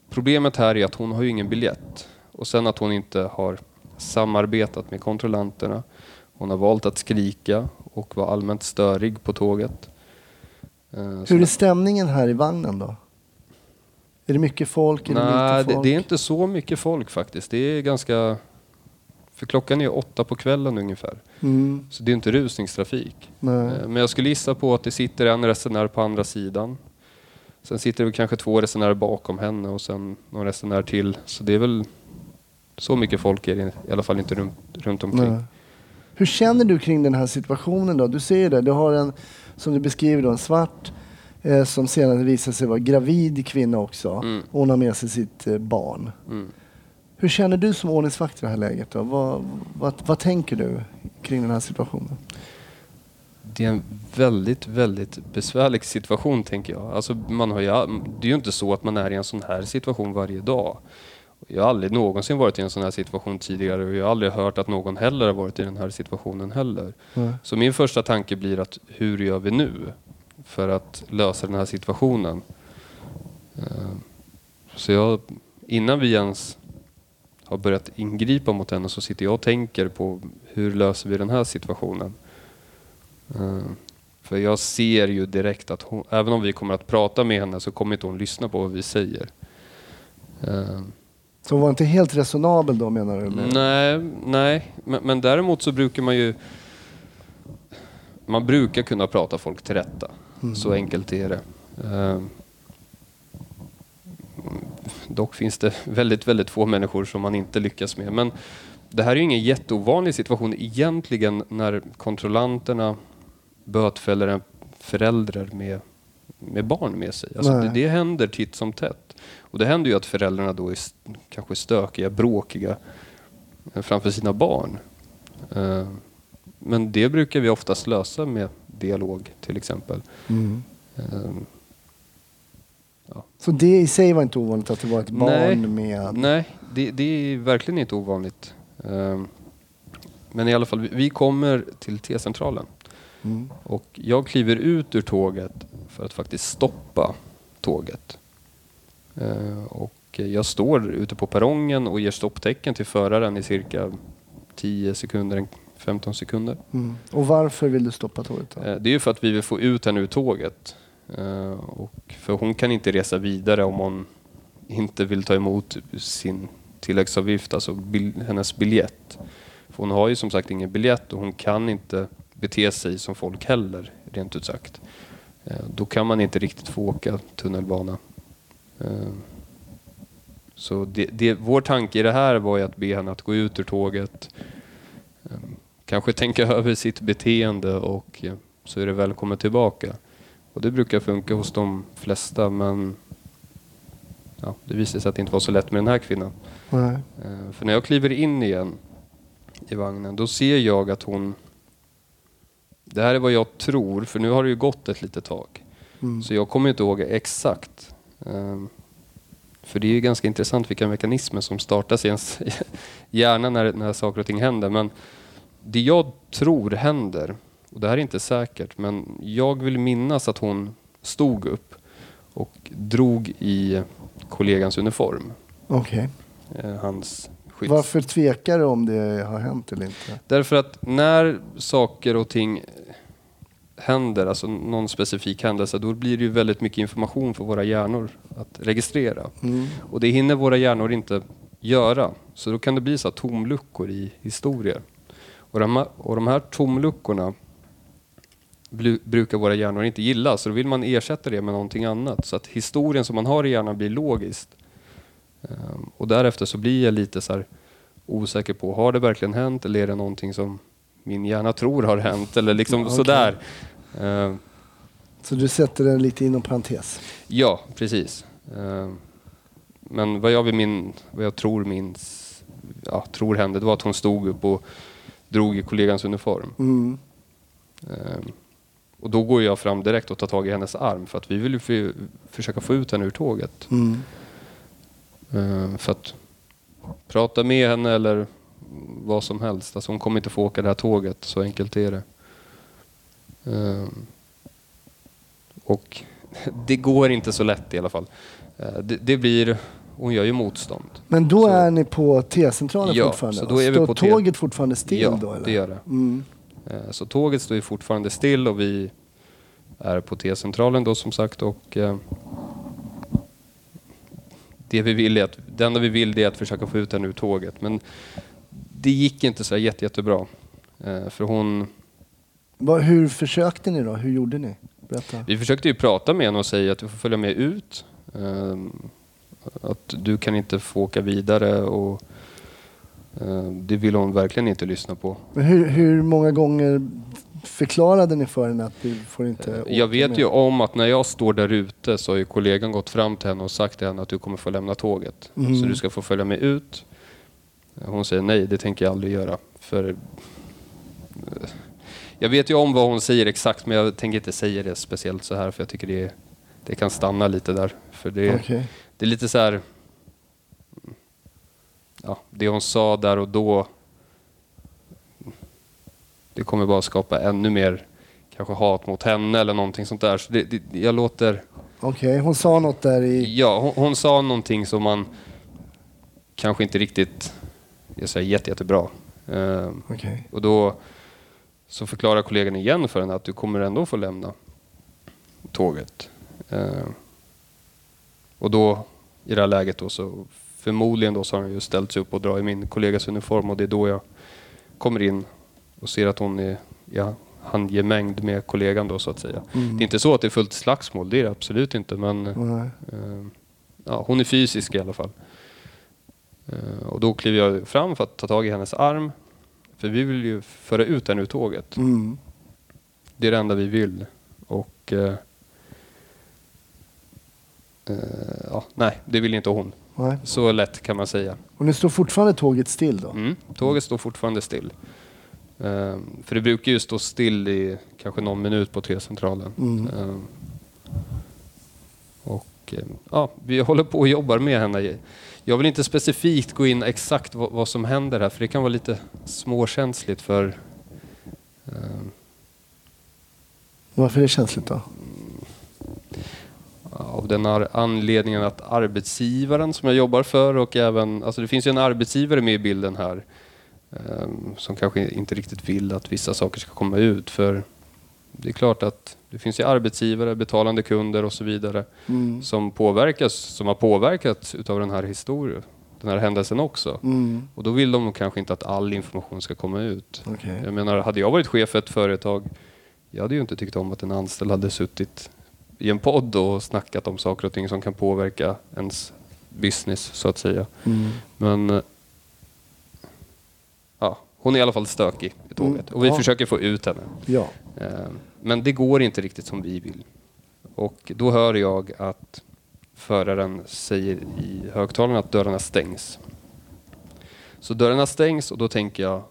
problemet här är att hon har ju ingen biljett. Och sen att hon inte har samarbetat med kontrollanterna. Hon har valt att skrika och vara allmänt störig på tåget. Eh, Hur är stämningen här i vagnen då? Är det mycket folk? Är Nej, det, folk? det är inte så mycket folk faktiskt. Det är ganska... För klockan är åtta på kvällen ungefär. Mm, Så det är inte rusningstrafik. nej. Eh, Men jag skulle gissa på att det sitter en resenär på andra sidan. Sen sitter det kanske två resenärer bakom henne och sen någon resenär till. Så det är väl så mycket folk är det i alla fall inte runt, runt omkring. Nej. Hur känner du kring den här situationen då? Du ser det, du har en, som du beskriver då, en svart eh, som senare visar sig vara gravid kvinna också. Mm. Och hon har med sig sitt eh, barn. Mm. Hur känner du som ordningsvakt i det här läget då? Vad, vad, vad tänker du kring den här situationen? Det är en väldigt, väldigt besvärlig situation tänker jag. Alltså, man har ju, det är ju inte så att man är i en sån här situation varje dag. Jag har aldrig någonsin varit i en sån här situation tidigare och jag har aldrig hört att någon heller har varit i den här situationen heller. Nej. Så min första tanke blir att hur gör vi nu för att lösa den här situationen? Eh, Så jag, innan vi ens har börjat ingripa mot henne så sitter jag och tänker på hur löser vi den här situationen? Eh, För jag ser ju direkt att hon, även om vi kommer att prata med henne så kommer inte hon lyssna på vad vi säger. Eh, Så hon var inte helt resonabel då menar du? Nej, nej. Men, men däremot så brukar man ju... Man brukar kunna prata folk till rätta. Mm. Så enkelt är det. Eh, dock finns det väldigt, väldigt få människor som man inte lyckas med. Men det här är ju ingen jätteovanlig situation egentligen när kontrollanterna bötfäller en förälder med, med barn med sig. Alltså det, det händer titt som tätt. Och det händer ju att föräldrarna då är kanske stökiga, bråkiga eh, framför sina barn. Eh, Men det brukar vi oftast lösa med dialog till exempel. Mm. Eh, Så det i sig var inte ovanligt att det var ett barn Nej. med... Nej, det, det är verkligen inte ovanligt. Eh, Men i alla fall, vi kommer till T-centralen Mm. och jag kliver ut ur tåget för att faktiskt stoppa tåget. Eh, Och jag står ute på perrongen och ger stopptecken till föraren i cirka 10 sekunder, 15 sekunder. Mm. Och varför vill du stoppa tåget? Då? Eh, Det är ju för att vi vill få ut henne ur tåget. Eh, Och för hon kan inte resa vidare om hon inte vill ta emot sin tilläggsavgift, alltså bil, hennes biljett. För hon har ju som sagt ingen biljett och hon kan inte bete sig som folk heller, rent ut sagt. Eh, Då kan man inte riktigt få åka tunnelbana. Eh, Så det, det, vår tanke i det här var ju att be henne att gå ut ur tåget, eh, kanske tänka (laughs) över sitt beteende och så är det välkommen tillbaka. Och det brukar funka hos de flesta men ja, det visade sig att det inte var så lätt med den här kvinnan. Nej. För när jag kliver in igen i vagnen då ser jag att hon det här är vad jag tror, för nu har det ju gått ett litet tag. Mm. Så jag kommer inte ihåg exakt. Ehm, För det är ju ganska intressant vilka mekanismer som startas i ens (laughs) hjärna när, när saker och ting händer. Men det jag tror händer, och det här är inte säkert, men jag vill minnas att hon stod upp och drog i kollegans uniform. Okej. eh, Hans skydds... Varför tvekar du om det har hänt eller inte? Därför att när saker och ting händer, alltså någon specifik händelse, då blir det ju väldigt mycket information för våra hjärnor att registrera. Mm. Och det hinner våra hjärnor inte göra. Så då kan det bli så tomluckor i historier. Och de här, och de här tomluckorna blu- brukar våra hjärnor inte gilla, så då vill man ersätta det med någonting annat. Så att historien som man har i hjärnan blir logiskt. Ehm, Och därefter så blir jag lite så osäker på, har det verkligen hänt eller är det någonting som min hjärna tror har hänt? Eller liksom Okej. sådär. Ehm, Så du sätter den lite inom parentes? Ja, precis. Eh, Men vad jag, vill min, vad jag tror minns, ja, tror hände, det var att hon stod upp och drog i kollegans uniform. Mm. Och då går jag fram direkt och tar tag i hennes arm för att vi vill ju för, försöka få ut henne ur tåget. Mm. Eh, För att prata med henne eller vad som helst. Alltså hon kommer inte få åka det här tåget, så enkelt är det. Eh, Och (laughs) det går inte så lätt i alla fall. Eh, Det, det blir, hon gör ju motstånd. Men då Så- är ni på T-centralen Ja, fortfarande? så då är vi Står på T- tåget fortfarande still ja, då? Eller? det gör det. Mm. Så tåget står ju fortfarande still och vi är på T-centralen då som sagt och det vi vill är att, det enda vi vill är att försöka få ut henne ur tåget men det gick inte så jätte, jättebra. Eh, För hon, Hur försökte ni då? Hur gjorde ni? Berätta. vi försökte ju prata med henne och säga att du får följa med ut. eh, Att du kan inte få åka vidare och eh, det vill hon verkligen inte lyssna på. Men hur, hur många gånger förklarade ni för henne att du får inte åka Eh, Jag vet med? ju om att när jag står där ute så har ju kollegan gått fram till henne och sagt till henne att du kommer få lämna tåget. Mm. Så du ska få följa med ut. Hon säger nej, det tänker jag aldrig göra. För eh, jag vet ju om vad hon säger exakt men jag tänker inte säga det speciellt så här för jag tycker det, det kan stanna lite där. För det, Okej. det är lite så här... Ja, det hon sa där och då det kommer bara skapa ännu mer kanske hat mot henne eller någonting sånt där. Så det, det, jag låter... Okej, hon sa något där i... Ja, hon, hon sa någonting som man kanske inte riktigt... Jag säger jätte, jättebra. Ehm, Okej. och då så förklarar kollegan igen för henne att du kommer ändå få lämna tåget. Ehm, och då, i det här läget då, så förmodligen då så har hon ju ställt sig upp och drar i min kollegas uniform och det är då jag kommer in och ser att hon är ja, handgemängd med kollegan då så att säga. Mm. Det är inte så att det är fullt slagsmål, det är det absolut inte men. Eh, ja, hon är fysisk i alla fall. Eh, och då kliver jag fram för att ta tag i hennes arm. För vi vill ju föra ut henne ur tåget. Mm. Det är det enda vi vill. Och eh, eh, ja, nej, det vill inte hon. Nej. Så lätt kan man säga. Och nu står fortfarande tåget still då? Mm, tåget står fortfarande still. Eh, för det brukar ju stå still i kanske någon minut på T-centralen. Mm. Eh, och eh, ja, vi håller på och jobbar med henne. Jag vill inte specifikt gå in exakt vad, vad som händer här för det kan vara lite småkänsligt för eh, Varför är det känsligt då? ja, den här anledningen att arbetsgivaren som jag jobbar för och även, alltså det finns ju en arbetsgivare med i bilden här ehm, som kanske inte riktigt vill att vissa saker ska komma ut för det är klart att det finns ju arbetsgivare, betalande kunder och så vidare Mm. som påverkas, som har påverkats utav den här historien, den här händelsen också. Mm. Och då vill de kanske inte att all information ska komma ut. Okej. Jag menar, hade jag varit chef för ett företag, jag hade ju inte tyckt om att en anställd hade suttit i en podd och snackat om saker och ting som kan påverka ens business, så att säga. Mm. Men eh, hon är i alla fall stökig i tåget Mm, och vi ja. försöker få ut henne. Ja. Eh, Men det går inte riktigt som vi vill. Och då hör jag att föraren säger i högtalarna att dörrarna stängs. Så dörrarna stängs och då tänker jag,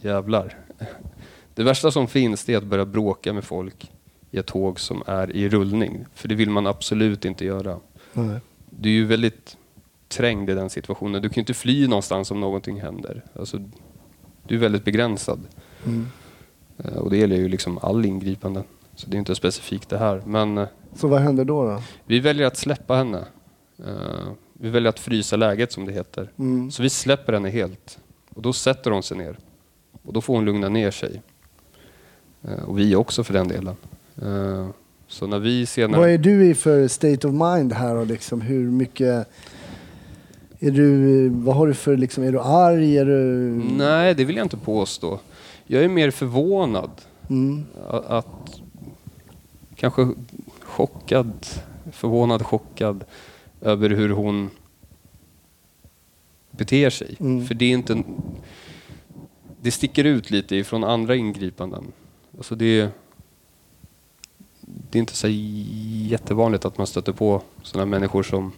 jävlar. (laughs) Det värsta som finns är att börja bråka med folk i ett tåg som är i rullning. För det vill man absolut inte göra. Nej. Du är ju väldigt trängd i den situationen. Du kan ju inte fly någonstans om någonting händer. Alltså, du är väldigt begränsad. Mm. Eh, Och det gäller ju liksom all ingripanden. Så det är inte specifikt det här. Men eh, Så vad händer då? då? vi väljer att släppa henne. Eh, Vi väljer att frysa läget som det heter. Mm. Så vi släpper henne helt. Och då sätter hon sig ner. Och då får hon lugna ner sig. Och vi också för den delen. Så när vi senare... Vad är du i för state of mind här och liksom hur mycket... Är du, vad har du för liksom, är du arg? Är du... Nej, det vill jag inte påstå. Jag är mer förvånad. Mm. Att... Kanske chockad. Förvånad, chockad över hur hon beter sig. Mm. För det är inte... en- Det sticker ut lite ifrån andra ingripanden. Alltså det är... Det är inte så jättevanligt att man stöter på sådana människor som...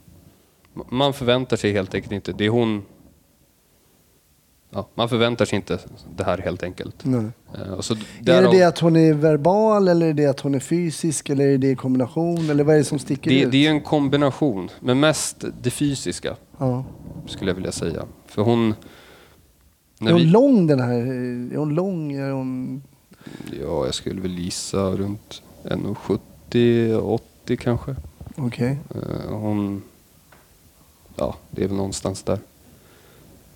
Man förväntar sig helt enkelt inte. Det är hon... Ja, man förväntar sig inte det här helt enkelt. Nej. Eh, så Är det det att hon är verbal eller är det att hon är fysisk eller är det i kombination eller vad är det som sticker det, ut? det är en kombination, men mest det fysiska ja. skulle jag vilja säga. För hon... Är hon vi, lång den här? Är hon lång? Är hon... ja, jag skulle väl gissa runt 1,70, 80 kanske. Okej. Eh, Hon... Ja, det är väl någonstans där.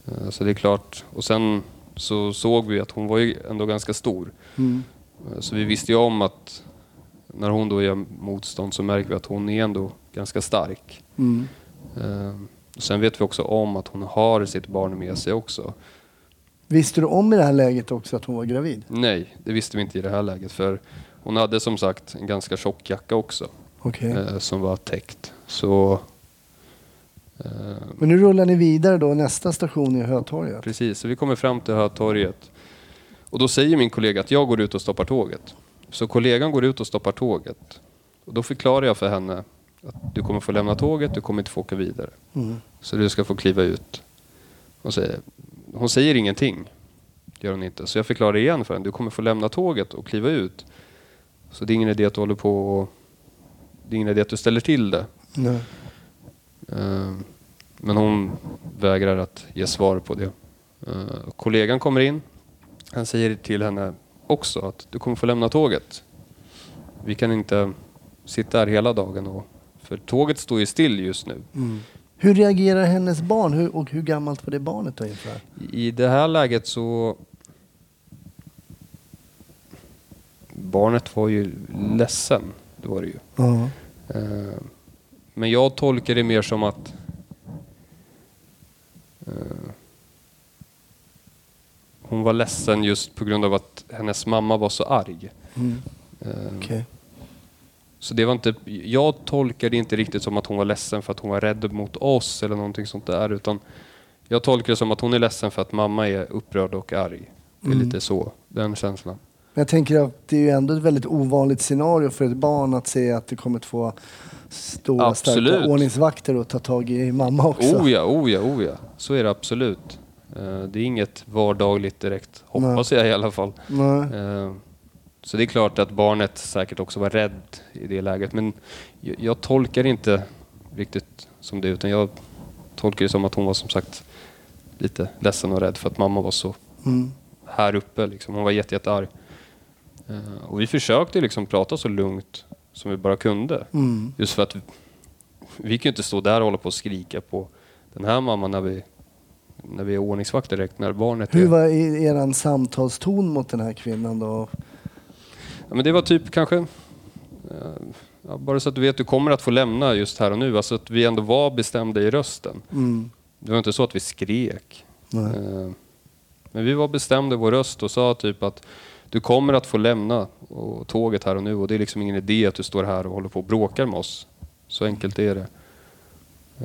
Eh, Så det är klart. Och sen så såg vi att hon var ju ändå ganska stor. Mm. Eh, Så vi visste ju om att när hon då gör motstånd så märker vi att hon är ändå ganska stark. Mm. Eh, Sen vet vi också om att hon har sitt barn med sig också. Visste du om i det här läget också att hon var gravid? Nej, det visste vi inte i det här läget för hon hade som sagt en ganska tjock jacka också eh, som var täckt. Så Men nu rullar ni vidare då. Nästa station är Hötorget. precis, så vi kommer fram till Hötorget och då säger min kollega att jag går ut och stoppar tåget. Så kollegan går ut och stoppar tåget och då förklarar jag för henne att du kommer få lämna tåget, du kommer inte få åka vidare. Mm. Så du ska få kliva ut. Hon säger, hon säger ingenting. Gör hon inte. Så jag förklarar igen för henne. Du kommer få lämna tåget och kliva ut. Så det är ingen idé att du håller på och... Det är ingen idé att du ställer till det. Nej. Eh, Men hon vägrar att ge svar på det. Eh, Kollegan kommer in. Han säger till henne också att du kommer få lämna tåget. Vi kan inte sitta här hela dagen. Och, för tåget står ju still just nu. Mm. Hur reagerar hennes barn hur, och hur gammalt var det barnet då ungefär? I det här läget så... Barnet var ju ledsen, det var det ju. Ja. Eh, Men jag tolkar det mer som att... eh, Hon var ledsen just på grund av att hennes mamma var så arg. Mm. Eh, Okej. Så det var inte, jag tolkar det inte riktigt som att hon var ledsen för att hon var rädd mot oss eller någonting sånt där. Utan jag tolkar det som att hon är ledsen för att mamma är upprörd och arg. Det är Mm. lite så, den känslan. Men jag tänker att det är ju ändå ett väldigt ovanligt scenario för ett barn att se att det kommer två stora Absolut. starka ordningsvakter och ta tag i mamma också. Oh ja, oh ja, oh ja. Så är det absolut. Eh, Det är inget vardagligt direkt, hoppas jag i alla fall. Nej. Eh, Så det är klart att barnet säkert också var rädd i det läget. Men jag, tolkar inte riktigt som det, utan jag tolkar det som att hon var som sagt lite ledsen och rädd för att mamma var så Mm. här uppe. Liksom. Hon var jätte, jättearg. Eh, Och vi försökte liksom prata så lugnt som vi bara kunde. Mm. Just för att vi kan ju inte stå där och hålla på och skrika på den här mamman när vi, när vi är ordningsvakt direkt när barnet Hur är... var eran samtalston mot den här kvinnan då? Ja, men det var typ kanske... eh, Ja, bara så att du vet, du kommer att få lämna just här och nu. Alltså att vi ändå var bestämda i rösten. Mm. Det var inte så att vi skrek. Nej. Eh, Men vi var bestämda i vår röst och sa typ att du kommer att få lämna och tåget här och nu och det är liksom ingen idé att du står här och håller på och bråkar med oss. Så enkelt är det.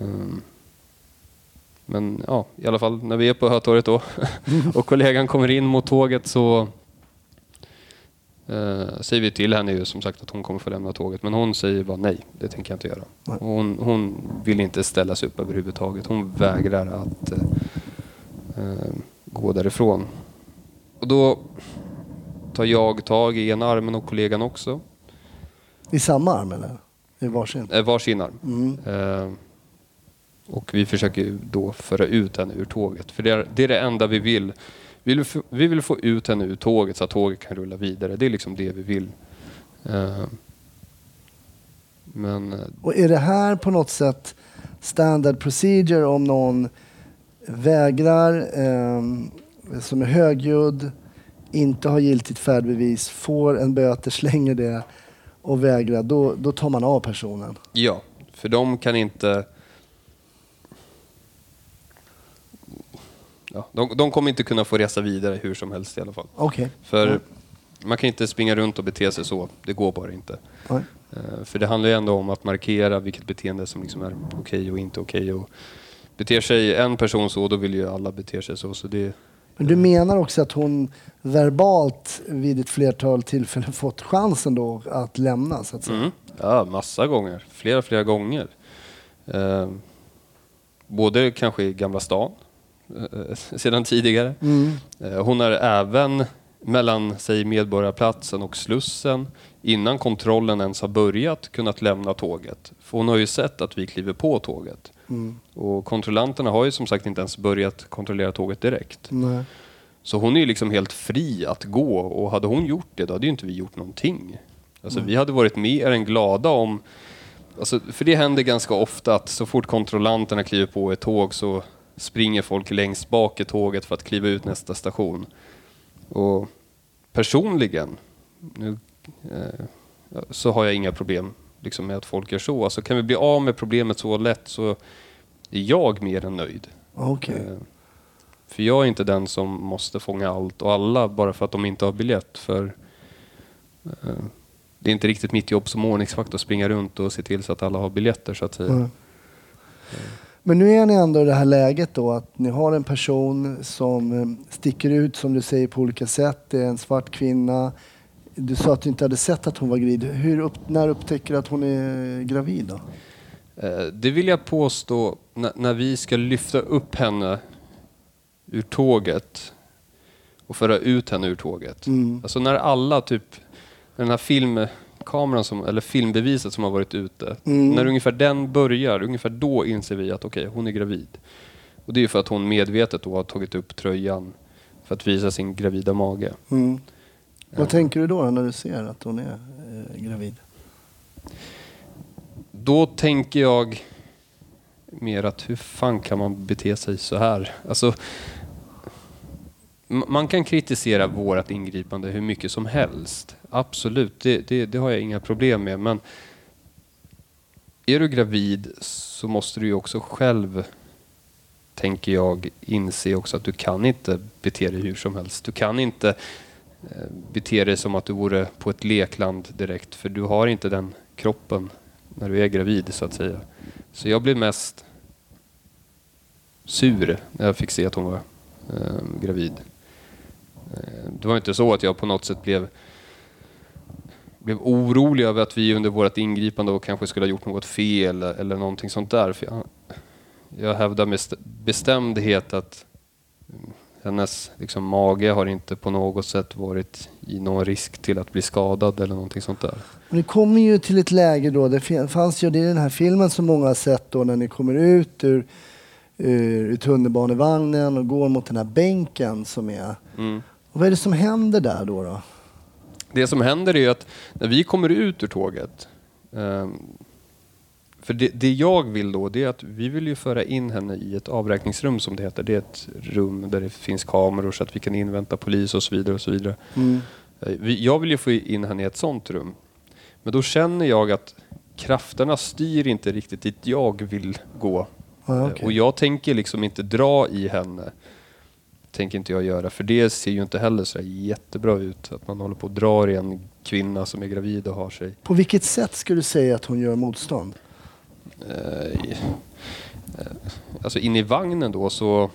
Ehm, Men ja, i alla fall när vi är på Hötorget då (laughs) och kollegan kommer in mot tåget så eh, säger vi till henne ju som sagt att hon kommer få lämna tåget. Men hon säger bara nej, det tänker jag inte göra. Hon, hon vill inte ställa sig upp överhuvudtaget. Hon vägrar att eh, eh, gå därifrån. Och då tar jag tag i ena armen och kollegan också. I samma arm eller? I varsin? Eh, varsin arm. Mm. Eh, och vi försöker då föra ut henne ur tåget. För det är det, är det enda vi vill. Vi vill, få, vi vill få ut henne ur tåget så att tåget kan rulla vidare. Det är liksom det vi vill. Eh, men eh, Och är det här på något sätt standard procedure om någon vägrar, ehm, som är högljudd, inte har giltigt färdbevis, får en böter, slänger det och vägrar, då, då tar man av personen? ja, för de kan inte... Ja, de, de kommer inte kunna få resa vidare hur som helst i alla fall. Okej. För Ja. man kan inte springa runt och bete sig så. Det går bara inte. Eh, För det handlar ju ändå om att markera vilket beteende som liksom är okej och inte okej. Och beter sig en person så, då vill ju alla bete sig så. så det, Men du menar också att hon verbalt vid ett flertal tillfällen (laughs) fått chansen då att lämna så att säga? mm. Ja, massa gånger. Flera, flera gånger. Eh, både kanske i Gamla stan, eh, (laughs) sedan tidigare. Mm. Eh, Hon har även mellan säg Medborgarplatsen och Slussen innan kontrollen ens har börjat kunnat lämna tåget. För hon har ju sett att vi kliver på tåget. Mm. Och kontrollanterna har ju som sagt inte ens börjat kontrollera tåget direkt. Nej. Så hon är ju liksom helt fri att gå och hade hon gjort det då hade ju inte vi gjort någonting. Alltså vi hade varit mer än glada om... Alltså, för det händer ganska ofta att så fort kontrollanterna kliver på ett tåg så springer folk längst bak i tåget för att kliva ut nästa station. Och personligen nu, eh, så har jag inga problem liksom, med att folk gör så. Alltså, kan vi bli av med problemet så lätt så är jag mer än nöjd. Okej. Eh, För jag är inte den som måste fånga allt och alla bara för att de inte har biljett. För eh, Det är inte riktigt mitt jobb som ordningsvakt att springa runt och se till så att alla har biljetter så att säga. Nej. Men nu är ni ändå i det här läget då att ni har en person som eh, sticker ut som du säger på olika sätt. Det är en svart kvinna. Du sa att du inte hade sett att hon var gravid. Hur upp, när upptäcker du att hon är gravid då? Eh, Det vill jag påstå när, när vi ska lyfta upp henne ur tåget och föra ut henne ur tåget. Mm. Alltså när alla typ, den här filmkameran som, eller filmbeviset som har varit ute, Mm. när ungefär den börjar, ungefär då inser vi att okej, hon är gravid. Och det är ju för att hon medvetet då har tagit upp tröjan för att visa sin gravida mage. Mm. Vad tänker du då när du ser att hon är eh, gravid? Då tänker jag mer att hur fan kan man bete sig så här? Alltså, man kan kritisera vårt ingripande hur mycket som helst. Absolut, det, det, det har jag inga problem med. Men är du gravid så måste du ju också själv, tänker jag, inse också att du kan inte bete dig hur som helst. Du kan inte Eh, bete dig som att du vore på ett lekland direkt, för du har inte den kroppen när du är gravid så att säga. Så jag blev mest sur när jag fick se att hon var eh, gravid. Eh, det var inte så att jag på något sätt blev blev orolig över att vi under vårt ingripande och kanske skulle ha gjort något fel eller, någonting sånt där. För jag, jag hävdar med bestämdhet att hennes liksom, mage har inte på något sätt varit i någon risk till att bli skadad eller någonting sånt där. Ni kommer ju till ett läge då, det fanns ju det i den här filmen som många har sett då när ni kommer ut ur, ur, ur tunnelbanevagnen och går mot den här bänken som är. Mm. Och vad är det som händer där då? då? Det som händer är att när vi kommer ut ur tåget, eh, För det, det jag vill då, det är att vi vill ju föra in henne i ett avräkningsrum som det heter. Det är ett rum där det finns kameror så att vi kan invänta polis och så vidare. och så vidare. Mm. Eh, Jag vill ju få in henne i ett sånt rum. Men då känner jag att krafterna styr inte riktigt dit jag vill gå. Ja, Eh, okej. Och jag tänker liksom inte dra i henne. Tänker inte jag göra. För det ser ju inte heller så jättebra ut. Att man håller på och drar i en kvinna som är gravid och har sig. På vilket sätt skulle du säga att hon gör motstånd? Eh, alltså in i vagnen då så,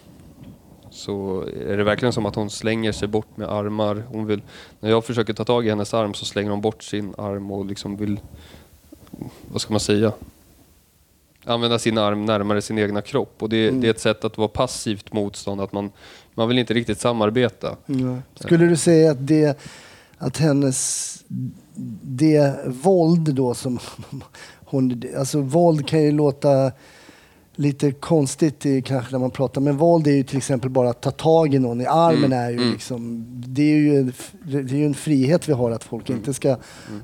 så är det verkligen som att hon slänger sig bort med armar. Hon vill, när jag försöker ta tag i hennes arm så slänger hon bort sin arm och liksom vill, vad ska man säga? Använda sin arm närmare sin egna kropp. Och det, det är ett sätt att vara passivt motstånd. Att man, man vill inte riktigt samarbeta. Ja. Skulle du säga att det att hennes det våld då som hon, alltså våld kan ju låta lite konstigt i, kanske när man pratar, men våld är ju till exempel bara att ta tag i någon i armen Mm, är ju mm. liksom, det är ju, en, det är ju en frihet vi har att folk Mm. inte ska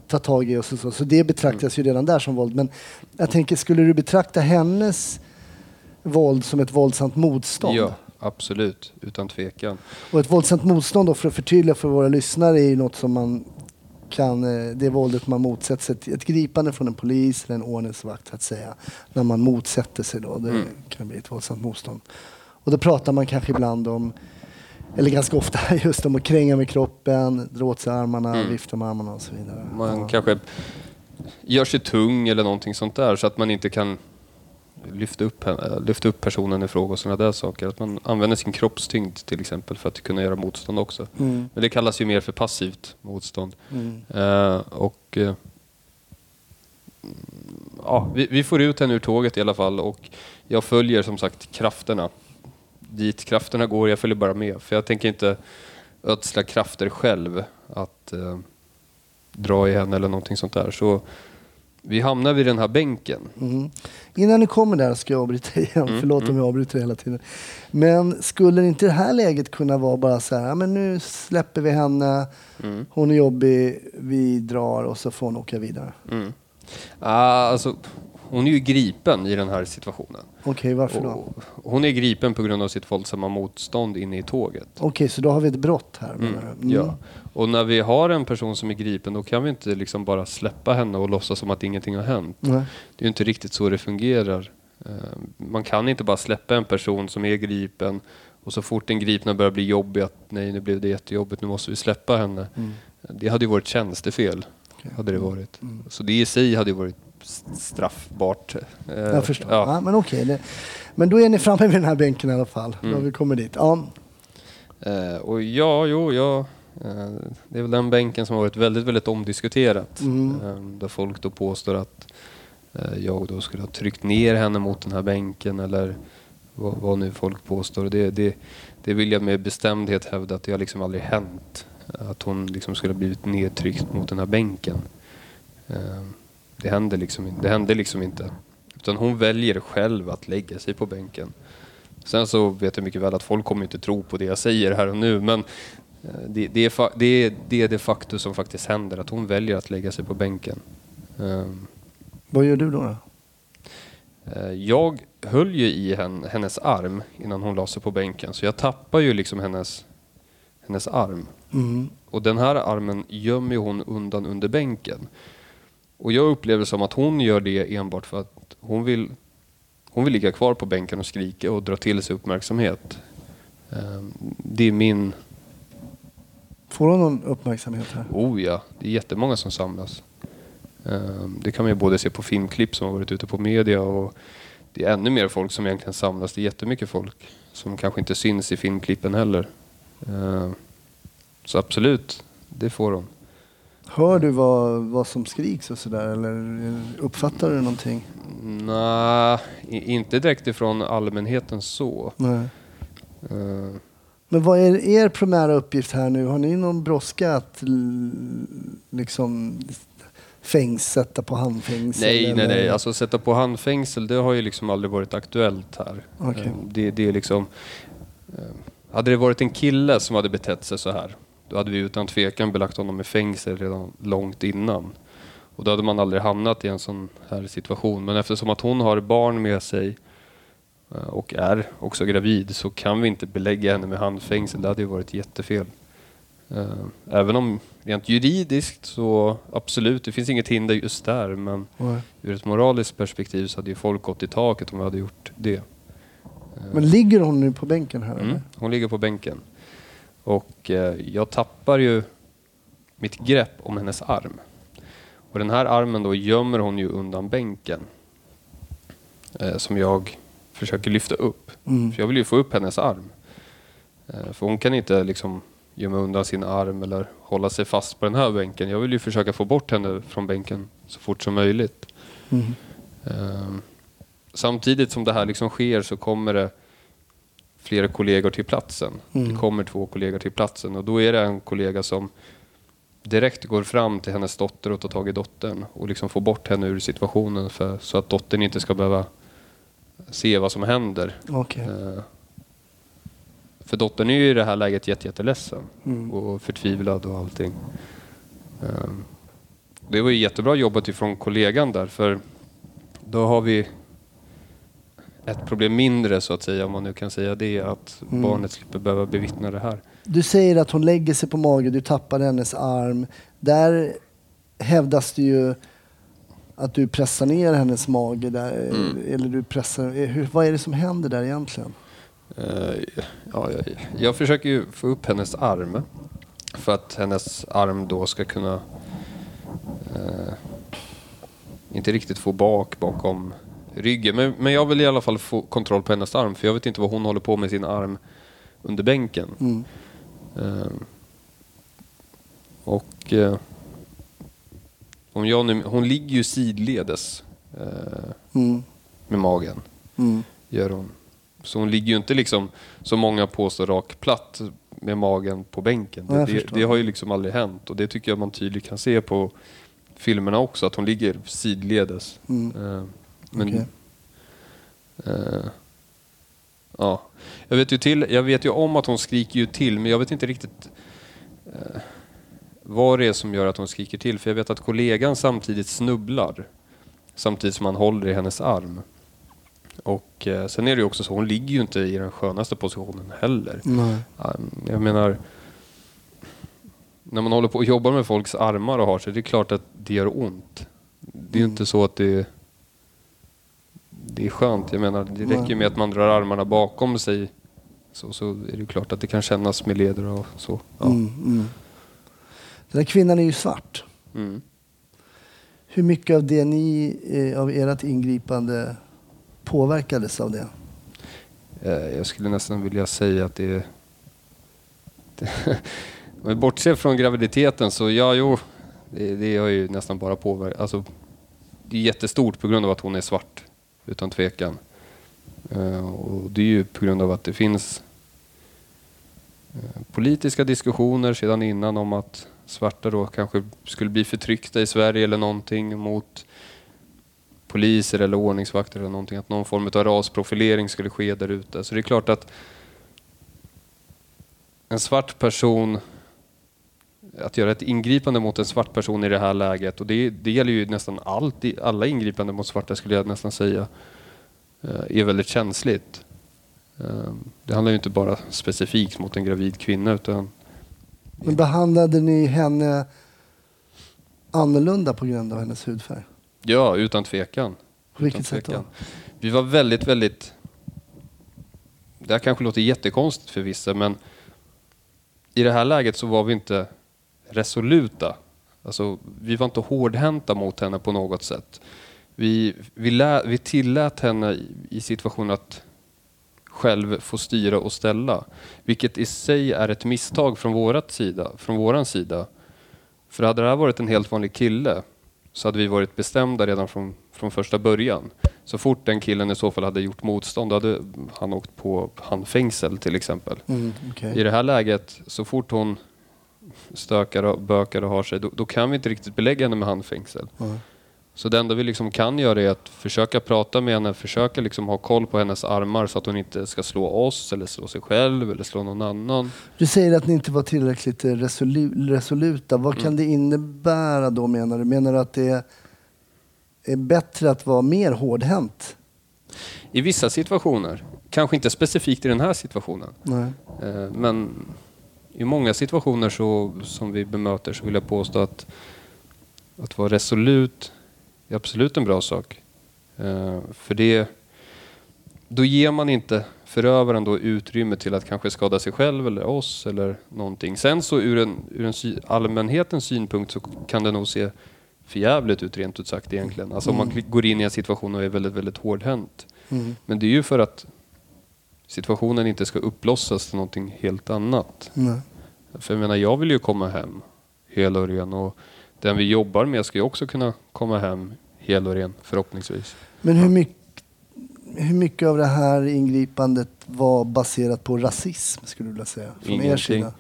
ta tag i oss och så, så det betraktas ju redan där som våld. Men jag tänker, skulle du betrakta hennes våld som ett våldsamt motstånd? Ja, absolut. Utan tvekan. Och ett våldsamt motstånd då, för att förtydliga för våra lyssnare, är ju något som man kan, eh, det våldet man motsätter sig. Ett- Ett gripande från en polis eller en ordningsvakt att säga. När man motsätter sig då, det Mm. kan bli ett våldsamt motstånd. Och då pratar man kanske ibland om, eller ganska ofta (laughs) just om att kränga med kroppen, dra åt sig armarna, Mm. vifta med armarna och så vidare. Man Ja. kanske gör sig tung eller någonting sånt där så att man inte kan lyfta upp, henne- lyfta upp personen i fråga och sådana där saker. Att man använder sin kroppstyngd till exempel för att kunna göra motstånd också. Mm, Men det kallas ju mer för passivt motstånd. mm. Eh, och eh, ja, vi, vi får ut henne ur tåget i alla fall och jag följer som sagt krafterna. Dit krafterna går, jag följer bara med. För jag tänker inte ödsla krafter själv att eh, dra i henne eller någonting sånt där. Så vi hamnar vid den här bänken. Mm. Innan ni kommer där ska jag avbryta (laughs) igen. Mm, Förlåt om jag avbryter hela tiden. Men skulle inte det här läget kunna vara bara så här, men nu släpper vi henne, Mm. hon är jobbig, vi drar och så får hon åka vidare. Mm. Ah, alltså, hon är ju gripen i den här situationen. Okej, varför då? Hon är gripen på grund av sitt våldsamma motstånd inne i tåget. Okej, så då har vi ett brott här du? Mm. Ja. Och när vi har en person som är gripen då kan vi inte liksom bara släppa henne och låtsas som att ingenting har hänt. Nej. Det är ju inte riktigt så det fungerar. Eh, Man kan inte bara släppa en person som är gripen och så fort den gripna börjar bli jobbig att nej nu blev det jättejobbigt, nu måste vi släppa henne. Mm. Det hade ju varit tjänstefel. Hade det varit. Så det i sig hade ju varit straffbart. Eh, Jag förstår. Ja. Ja. men okej. Det... Men då är ni framme vid den här bänken i alla fall. Då har Mm. vi kommit dit. Ja. Eh, och ja, jo, ja. Eh, det är väl den bänken som har varit väldigt, väldigt omdiskuterat. Mm. Eh, där folk då påstår att eh, jag då skulle ha tryckt ner henne mot den här bänken eller vad, vad nu folk påstår. Det, det, det vill jag med bestämdhet hävda att det har liksom aldrig hänt. Att hon liksom skulle ha blivit nedtryckt mot den här bänken. Eh, det, hände liksom, det hände liksom inte. Utan hon väljer själv att lägga sig på bänken. Sen så vet jag mycket väl att folk kommer inte tro på det jag säger här och nu men det, det, är, det, är, det är det faktum som faktiskt händer, att hon väljer att lägga sig på bänken. Ehm, Vad gör du då? då? eh, Jag höll ju i hen, hennes arm innan hon la sig på bänken så jag tappar ju liksom hennes, hennes arm. Mm. Och den här armen gömmer hon undan under bänken. Och jag upplever som att hon gör det enbart för att hon vill, hon vill ligga kvar på bänken och skrika och dra till sig uppmärksamhet. Ehm, Det är min... Får hon någon uppmärksamhet här? Oh ja, det är jättemånga som samlas. Ehm, Det kan man ju både se på filmklipp som har varit ute på media och det är ännu mer folk som egentligen samlas. Det är jättemycket folk som kanske inte syns i filmklippen heller. Ehm, Så absolut, det får hon. Hör du vad, vad som skriks och sådär eller uppfattar du någonting? Nej, inte direkt ifrån allmänheten så. Nej. Men vad är er primära uppgift här nu? Har ni någon brådska att liksom fängs, sätta på handfängsel? nej, nej, eller? nej. Alltså sätta på handfängsel, det har ju liksom aldrig varit aktuellt här. Okej. Eh, Det, det är liksom... eh, Hade det varit en kille som hade betett sig så här, då hade vi utan tvekan belagt honom med fängelse redan långt innan. Och då hade man aldrig hamnat i en sån här situation. Men eftersom att hon har barn med sig och är också gravid så kan vi inte belägga henne med handfängsel. Det hade ju varit jättefel. Eh, Även om rent juridiskt så absolut, det finns inget hinder just där. Men Nej. ur ett moraliskt perspektiv så hade ju folk gått i taket om vi hade gjort det. Men ligger hon nu på bänken här Mm. Hon ligger på bänken. Och eh, jag tappar ju mitt grepp om hennes arm. Och den här armen då gömmer hon ju undan bänken. Eh, som jag försöker lyfta upp. Mm. För jag vill ju få upp hennes arm. Eh, för hon kan inte liksom gömma undan sin arm eller hålla sig fast på den här bänken. Jag vill ju försöka få bort henne från bänken så fort som möjligt. Mm. Ehm, Samtidigt som det här liksom sker så kommer det flera kollegor till platsen. Mm. Det kommer två kollegor till platsen och då är det en kollega som direkt går fram till hennes dotter och tar tag i dottern och liksom får bort henne ur situationen för, så att dottern inte ska behöva se vad som händer. Okej. Eh, För dottern är ju i det här läget jätte, jätteledsen Mm. och förtvivlad och allting. Eh, Det var ju jättebra jobbat ifrån kollegan där för då har vi ett problem mindre så att säga, om man nu kan säga det, att Mm. barnet slipper behöva bevittna det här. Du säger att hon lägger sig på mage, du tappar hennes arm. Där hävdas det ju att du pressar ner hennes mage där. Mm. Eller du pressar... Hur, vad är det som händer där egentligen? Eh, Ja, jag, jag försöker ju få upp hennes arm för att hennes arm då ska kunna eh, inte riktigt få bak bakom ryggen. Men, men jag vill i alla fall få kontroll på hennes arm för jag vet inte vad hon håller på med sin arm under bänken. Mm. Eh, och eh, om jag nu, hon ligger ju sidledes eh, Mm. med magen Mm. gör hon. Så hon ligger ju inte liksom, som många påstår, rak platt med magen på bänken. Ja, Det, det, det har ju liksom aldrig hänt och det tycker jag man tydligt kan se på filmerna också, att hon ligger sidledes. Mm. Eh, men, Okej. eh, ja. jag, vet ju till, jag vet ju om att hon skriker ju till, men jag vet inte riktigt eh, vad det är som gör att hon skriker till. För jag vet att kollegan samtidigt snubblar samtidigt som han håller i hennes arm. Och eh, sen är det ju också så, hon ligger ju inte i den skönaste positionen heller. Nej. Jag menar, när man håller på och jobbar med folks armar och har sig, det är klart att det gör ont. Det är ju Mm. inte så att det det är skönt. Jag menar, det räcker Nej. med att man drar armarna bakom sig så, så är det ju klart att det kan kännas med leder och så. Ja. Mm. Mm. Den här kvinnan är ju svart. Mm. Hur mycket av det ni, eh, av ert ingripande påverkades av det? Eh, Jag skulle nästan vilja säga att det är... (laughs) Det, om vi bortser från graviditeten så ja, jo, det, det har ju nästan bara påverkat. Alltså, det är jättestort på grund av att hon är svart, utan tvekan. Eh, Och det är ju på grund av att det finns politiska diskussioner sedan innan om att svarta då kanske skulle bli förtryckta i Sverige eller någonting mot poliser eller ordningsvakter eller någonting. Att någon form av rasprofilering skulle ske där ute. Så det är klart att en svart person att göra ett ingripande mot en svart person i det här läget och det, det gäller ju nästan allt, alla ingripanden mot svarta skulle jag nästan säga eh, är väldigt känsligt. Ehm, det handlar ju inte bara specifikt mot en gravid kvinna utan men behandlade ni henne annorlunda på grund av hennes hudfärg? ja, utan tvekan. På vilket Utan sätt då? tvekan. Vi var väldigt, väldigt... Det här kanske låter jättekonstigt för vissa, men i det här läget så var vi inte resoluta. Alltså, vi var inte hårdhänta mot henne på något sätt. Vi, vi, lä, vi tillät henne i, i situationen att själv få styra och ställa. Vilket i sig är ett misstag från, vårat sida, från våran sida. För hade det här varit en helt vanlig kille så hade vi varit bestämda redan från, från första början. Så fort den killen i så fall hade gjort motstånd då hade han åkt på handfängsel till exempel. Mm, okej. I det här läget, så fort hon stökar och bökar och har sig, då, då kan vi inte riktigt belägga henne med handfängsel. Ja. Så det enda vi liksom kan göra är att försöka prata med henne, försöka liksom ha koll på hennes armar så att hon inte ska slå oss eller slå sig själv eller slå någon annan. Du säger att ni inte var tillräckligt resolu resoluta. Vad kan det innebära då menar du? Menar du att det är, är bättre att vara mer hårdhänt? I vissa situationer, kanske inte specifikt i den här situationen, Nej. eh, men i många situationer så, som vi bemöter så vill jag påstå att att vara resolut är absolut en bra sak. Eh, för det, då ger man inte förövaren då utrymme till att kanske skada sig själv eller oss eller någonting. Sen så ur en, ur en sy, allmänhetens synpunkt så kan det nog se förjävligt ut rent ut sagt egentligen. Alltså om man kli- går in i en situation och är väldigt, väldigt hårdhänt. Mm. Men det är ju för att situationen inte ska uppblossas till någonting helt annat. Nej. För jag menar, jag vill ju komma hem hel och ren och den vi jobbar med ska ju också kunna komma hem hel och ren förhoppningsvis. Men hur mycket, hur mycket av det här ingripandet var baserat på rasism skulle du vilja säga? Från er Ingenting. sida?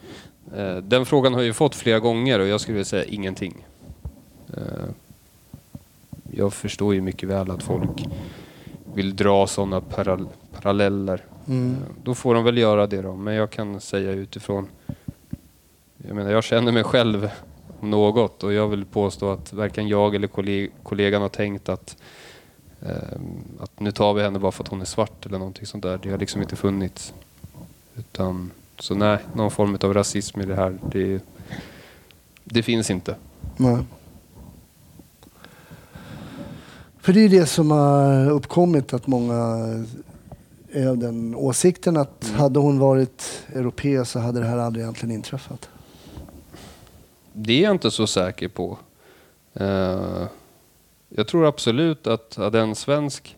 Eh, Den frågan har jag ju fått flera gånger och jag skulle vilja säga ingenting. Eh, Jag förstår ju mycket väl att folk vill dra sådana paral- paralleller. Mm. Eh, Då får de väl göra det då, men jag kan säga utifrån jag menar, jag känner mig själv om något och jag vill påstå att varken jag eller kolleg- kollegan har tänkt att, eh, att nu tar vi henne bara för att hon är svart eller någonting sånt där. Det har liksom inte funnits. Utan, så nej, någon form av rasism i det här, det, det finns inte. Nej. För det är ju det som har uppkommit att många är av den åsikten att Mm. hade hon varit europé så hade det här aldrig egentligen inträffat. Det är jag inte så säker på. Eh, jag tror absolut att hade en svensk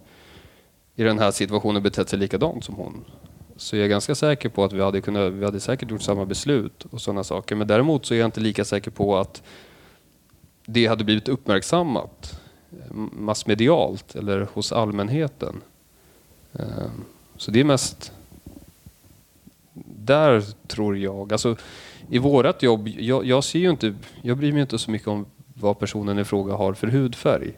i den här situationen betett sig likadant som hon så är jag ganska säker på att vi hade, kunnat, vi hade säkert gjort samma beslut och sådana saker. Men däremot så är jag inte lika säker på att det hade blivit uppmärksammat eh, massmedialt eller hos allmänheten. Eh, så det är mest där tror jag. Alltså, i vårat jobb, jag, jag ser ju inte, jag bryr mig inte så mycket om vad personen i fråga har för hudfärg.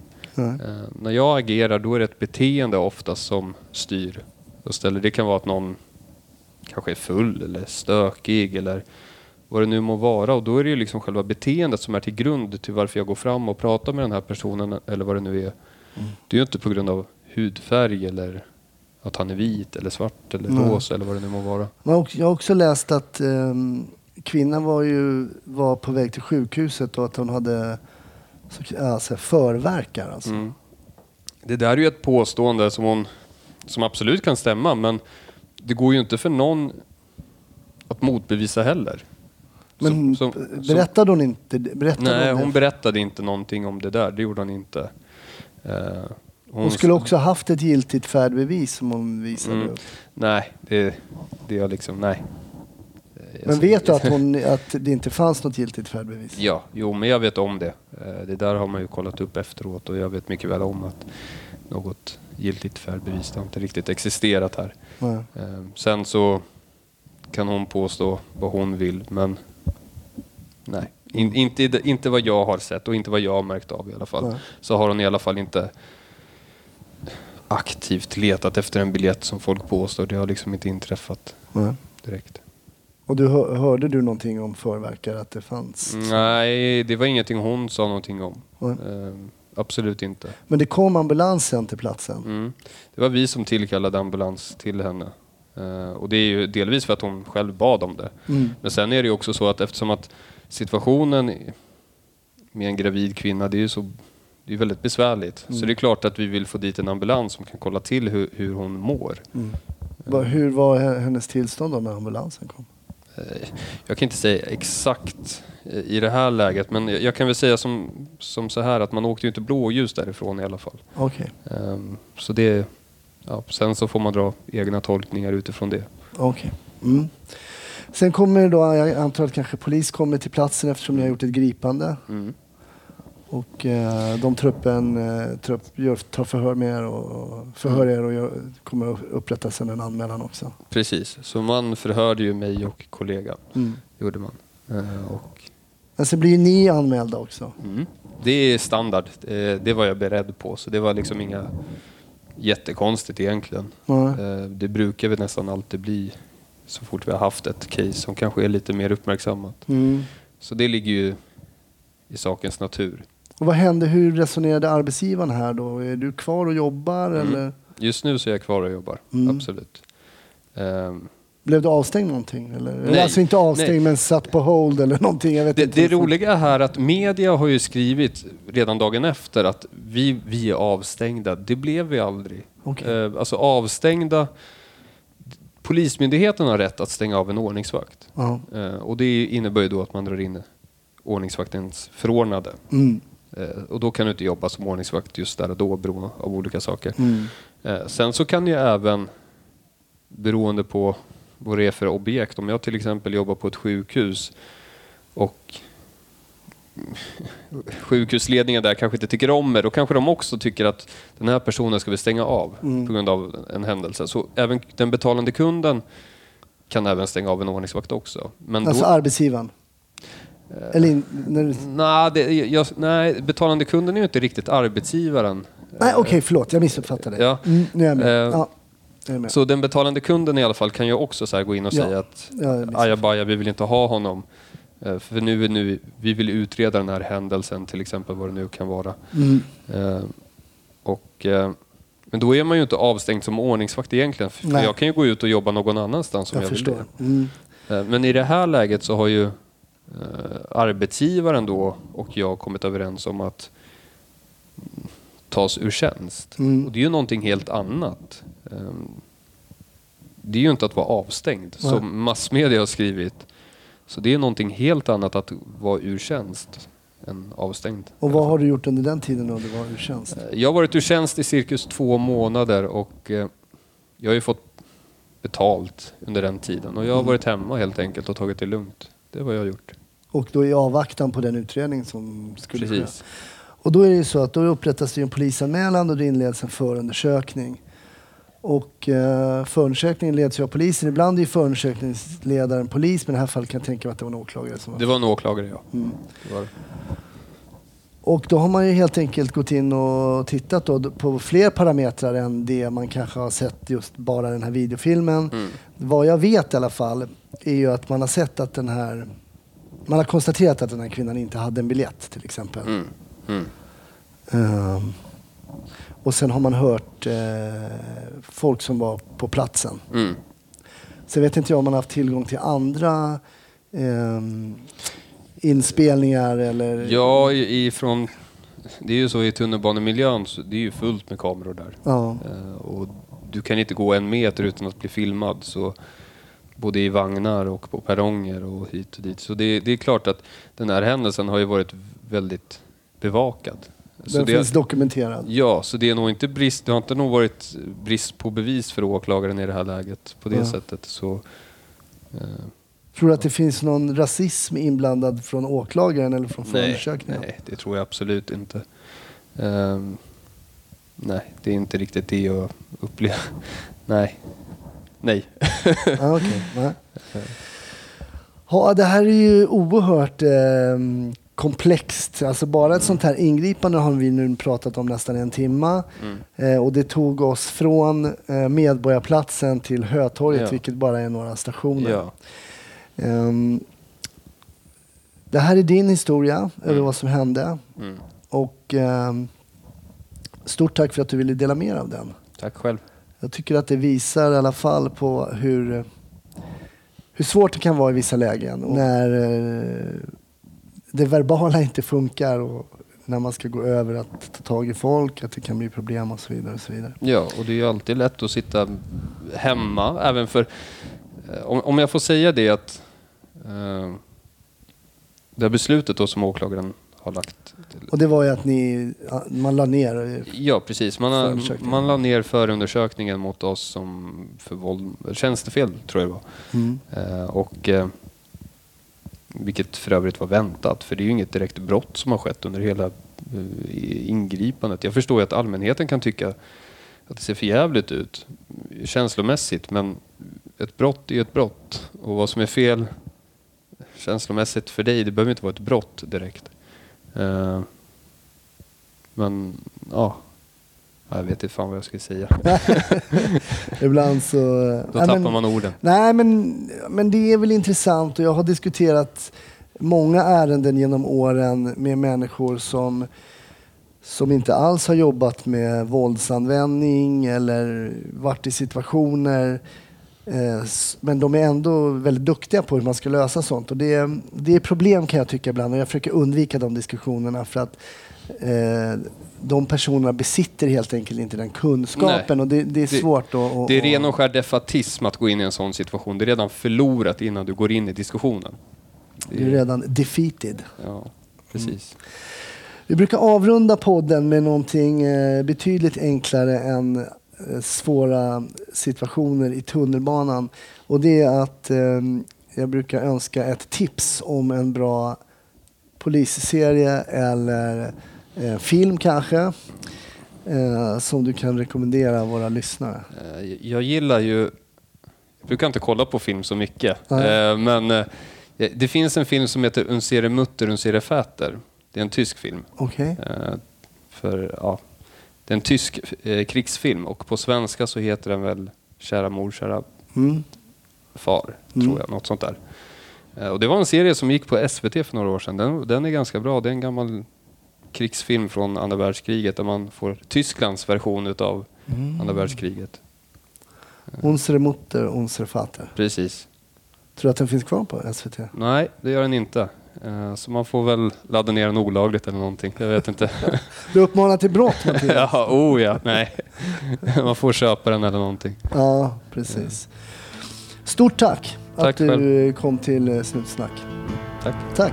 Eh, när jag agerar då är det ett beteende oftast som styr. Och ställer, det kan vara att någon kanske är full eller stökig eller vad det nu må vara. Och då är det ju liksom själva beteendet som är till grund till varför jag går fram och pratar med den här personen eller vad det nu är. Det är ju inte på grund av hudfärg eller att han är vit eller svart eller rosa eller vad det nu må vara. Jag har också- läst att ehm, kvinnan var ju var på väg till sjukhuset och att hon hade så, alltså, förverkar. Alltså. Mm. Det där är ju ett påstående som, hon, som absolut kan stämma men det går ju inte för någon att motbevisa heller. Men Som- som- berättade hon inte? Berättade Nej, hon, hon berättade inte någonting om det där. Det gjorde hon inte. Eh, hon skulle också haft ett giltigt färdbevis som hon visade Mm. upp. Nej, det, det är liksom... Nej. Men vet du att, hon, (laughs) att det inte fanns något giltigt färdbevis? Ja, jo, men jag vet om det. Eh, Det där har man ju kollat upp efteråt och jag vet mycket väl om att något giltigt färdbevis har inte riktigt existerat här. Nej. Eh, Sen så kan hon påstå vad hon vill, men nej. In, inte, i det- inte vad jag har sett och inte vad jag har märkt av i alla fall. Nej. Så har hon i alla fall inte aktivt letat efter en biljett som folk påstår. Det har liksom inte inträffat Nej. direkt. Och du, hör- hörde du någonting om förverkare, att det fanns? Nej, det var ingenting hon sa någonting om. Nej. Eh, absolut inte. Men det kom ambulansen till platsen? Mm. Det var vi som tillkallade ambulans till henne. Eh, och det är ju delvis för att hon själv bad om det. Mm. Men sen är det ju också så att eftersom att situationen med en gravid kvinna, det är ju så det är väldigt besvärligt. Så det är klart att vi vill få dit en ambulans som kan kolla till hur, hur hon mår. Mm. Hur var he- hennes tillstånd då när ambulansen kom? Jag kan inte säga exakt i det här läget, men jag kan väl säga som, som så här att man åkte ju inte blåljus därifrån i alla fall. Okej. Ehm, Så det, ja, sen så får man dra egna tolkningar utifrån det. Okej. Mm. Sen kommer då, jag antar att kanske polis kommer till platsen eftersom ni har gjort ett gripande. Mm. Och eh, de truppen eh, trupp gör, tar förhör med er och förhör er och gör, kommer att upprätta sen en anmälan också. Precis, så man förhörde ju mig och kollegan. Mm. gjorde man. Eh, Och Men sen blir ju ni anmälda också. Mm. Det är standard. Eh, Det var jag beredd på, så det var liksom inga jättekonstigt egentligen. Eh, Det brukar väl nästan alltid bli så fort vi har haft ett case som kanske är lite mer uppmärksammat. Mm. Så det ligger ju i sakens natur. Och vad hände? Hur resonerade arbetsgivaren här då? Är du kvar och jobbar Mm. eller Just nu så är jag kvar och jobbar, Mm. absolut. Ehm, blev du avstängd någonting? Eller? Nej, alltså inte avstängd nej. men satt på hold eller någonting? Jag vet Det, inte. det roliga här är att media har ju skrivit redan dagen efter att vi, vi är avstängda. Det blev vi aldrig. Okej. Eh, alltså avstängda... Polismyndigheten har rätt att stänga av en ordningsvakt. Ja. Eh, och det innebär ju då att man drar in ordningsvaktens förordnade. Mm. Eh, och då kan du inte jobba som ordningsvakt just där och då beroende av olika saker. Mm. Eh, sen så kan ju även, beroende på vad det är för objekt, om jag till exempel jobbar på ett sjukhus och (laughs) sjukhusledningen där kanske inte tycker om mig, då kanske de också tycker att den här personen ska vi stänga av Mm. på grund av en händelse. Så även den betalande kunden kan även stänga av en ordningsvakt också. Men Alltså då, arbetsgivaren? Eller in, när nej, det, jag, nej, betalande kunden är ju inte riktigt arbetsgivaren. Nej okej, förlåt. Jag missuppfattade. Ja. Mm, nu är jag med. Eh, ja, jag är med. Så den betalande kunden i alla fall kan ju också så gå in och Ja. säga att Ja, ajabaja, vi vill inte ha honom. Eh, För nu, nu, vi vill utreda den här händelsen, till exempel vad det nu kan vara. Mm. Eh, Och, eh, men då är man ju inte avstängd som ordningsvakt egentligen. För Nej. jag kan ju gå ut och jobba någon annanstans om Jag jag, vill förstår. det. Mm. Eh, Men i det här läget så har ju eh, arbetsgivaren då och jag kommit överens om att mm, tas ur tjänst. Mm. Och det är ju någonting helt annat. Ehm, Det är ju inte att vara avstängd Nej. som massmedia har skrivit. Så det är någonting helt annat att vara ur tjänst än avstängd. Och vad har du gjort under den tiden då du var ur tjänst? Eh, Jag har varit ur tjänst i cirkus två månader och eh, jag har ju fått betalt under den tiden. Och jag har varit hemma helt enkelt och tagit det lugnt. Det är vad jag har gjort. Och då i avvaktan på den utredning som skulle ske. Precis. Och då är det ju så att då upprättas det en polisanmälan och det inleds en förundersökning. Och eh, förundersökningen leds ju av polisen. Ibland är ju förundersökningsledaren polis, men i det här fallet kan jag tänka mig att det var en åklagare som var Det var en åklagare, ja. Mm. Det var det. Och då har man ju helt enkelt gått in och tittat då på fler parametrar än det man kanske har sett just bara den här videofilmen. Mm. Vad jag vet i alla fall är ju att man har sett att den här... Man har konstaterat att den här kvinnan inte hade en biljett till exempel. Mm. Mm. Ehm, och sen har man hört eh, folk som var på platsen. Mm. Sen vet inte jag om man har haft tillgång till andra ehm, inspelningar eller... Ja, ifrån... Det är ju så i tunnelbanemiljön, så det är ju fullt med kameror där. Ja. Eh, och du kan inte gå en meter utan att bli filmad. Så både i vagnar och på perronger och hit och dit. Så det, det är klart att den här händelsen har ju varit väldigt bevakad. Så Den det, finns dokumenterad. ja, så det är nog inte brist, det har inte nog varit brist på bevis för åklagaren i det här läget på det Ja. sättet. Så, eh, Tror du att det finns någon rasism inblandad från åklagaren eller från förundersökningen? nej, det tror jag absolut inte. Ehm, nej, det är inte riktigt det jag upplever. (laughs) Nej. Nej. Ah, okej. Nej. Ja, det här är ju oerhört eh, komplext. Alltså bara ett sånt här ingripande har vi nu pratat om nästan en timma. Mm. Eh, och det tog oss från eh, Medborgarplatsen till Hötorget, Ja. vilket bara är några stationer. Ja. Ehm, det här är din historia över Mm. vad som hände. Mm. Och ehm, stort tack för att du ville dela med dig av den. Tack själv. Jag tycker att det visar i alla fall på hur, hur svårt det kan vara i vissa lägen. Och när eh, det verbala inte funkar och när man ska gå över att ta tag i folk, att det kan bli problem och så vidare. Och så vidare. Ja, och det är ju alltid lätt att sitta hemma, även för... eh, Om, om jag får säga det att... Eh, det här beslutet då som åklagaren har lagt... Och det var ju att ni, man la ner. ja, precis. Man, Förundersökningen. man la ner förundersökningen mot oss som för våld, tjänstefel, tror jag det var. Mm. Eh, och, eh, vilket för övrigt var väntat, för det är ju inget direkt brott som har skett under hela eh, ingripandet. Jag förstår ju att allmänheten kan tycka att det ser för jävligt ut känslomässigt, men ett brott är ett brott. Och vad som är fel känslomässigt för dig. Det behöver inte vara ett brott direkt. Eh, men ja, jag vet inte fan vad jag ska säga. (laughs) Ibland så... Då Nej, tappar men- man orden. Nej, men, men det är väl intressant och jag har diskuterat många ärenden genom åren med människor som, som inte alls har jobbat med våldsanvändning eller varit i situationer. Eh, Men de är ändå väldigt duktiga på hur man ska lösa sånt. Och det, det är problem kan jag tycka ibland och jag försöker undvika de diskussionerna för att eh, de personerna besitter helt enkelt inte den kunskapen Nej. och det, det är Det- svårt att... Det är ren och skär defatism att gå in i en sån situation. Det är redan förlorat innan du går in i diskussionen. Du är redan defeated. Ja, precis. Vi brukar avrunda podden med någonting eh, betydligt enklare än svåra situationer i tunnelbanan. Och det är att eh, jag brukar önska ett tips om en bra polisserie eller eh, film kanske. Eh, som du kan rekommendera våra lyssnare. Eh, Jag gillar ju... Jag brukar inte kolla på film så mycket. Nej. Eh, Men eh, det finns en film som heter Unsere Mutter, Unsere Väter. Det är en tysk film. Eh, För, ja, det är en tysk eh, krigsfilm och på svenska så heter den väl Kära mor, kära Mm. far, Mm. tror jag. Något sånt där. Eh, Och det var en serie som gick på SVT för några år sedan. Den, den är ganska bra. Det är en gammal krigsfilm från andra världskriget där man får Tysklands version utav Mm. andra världskriget. Unsere Mutter, Unsere Vater. Precis. Tror du att den finns kvar på SVT? Nej, det gör den inte. Eh, Så man får väl ladda ner den olagligt eller någonting. Jag vet inte. (laughs) Du uppmanar till brott Mattias? (laughs) ja, oh ja, nej. (laughs) Man får köpa den eller någonting. Ja, precis. Stort tack, att Tack du själv. kom till eh, Snutsnack. Tack. Tack.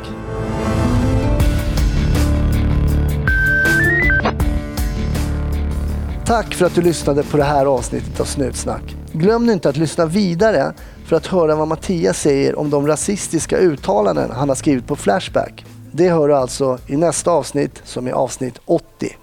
Tack för att du lyssnade på det här avsnittet av Snutsnack. Glöm nu inte att lyssna vidare för att höra vad Mattias säger om de rasistiska uttalanden han har skrivit på Flashback. Det hör du alltså i nästa avsnitt som är avsnitt 80.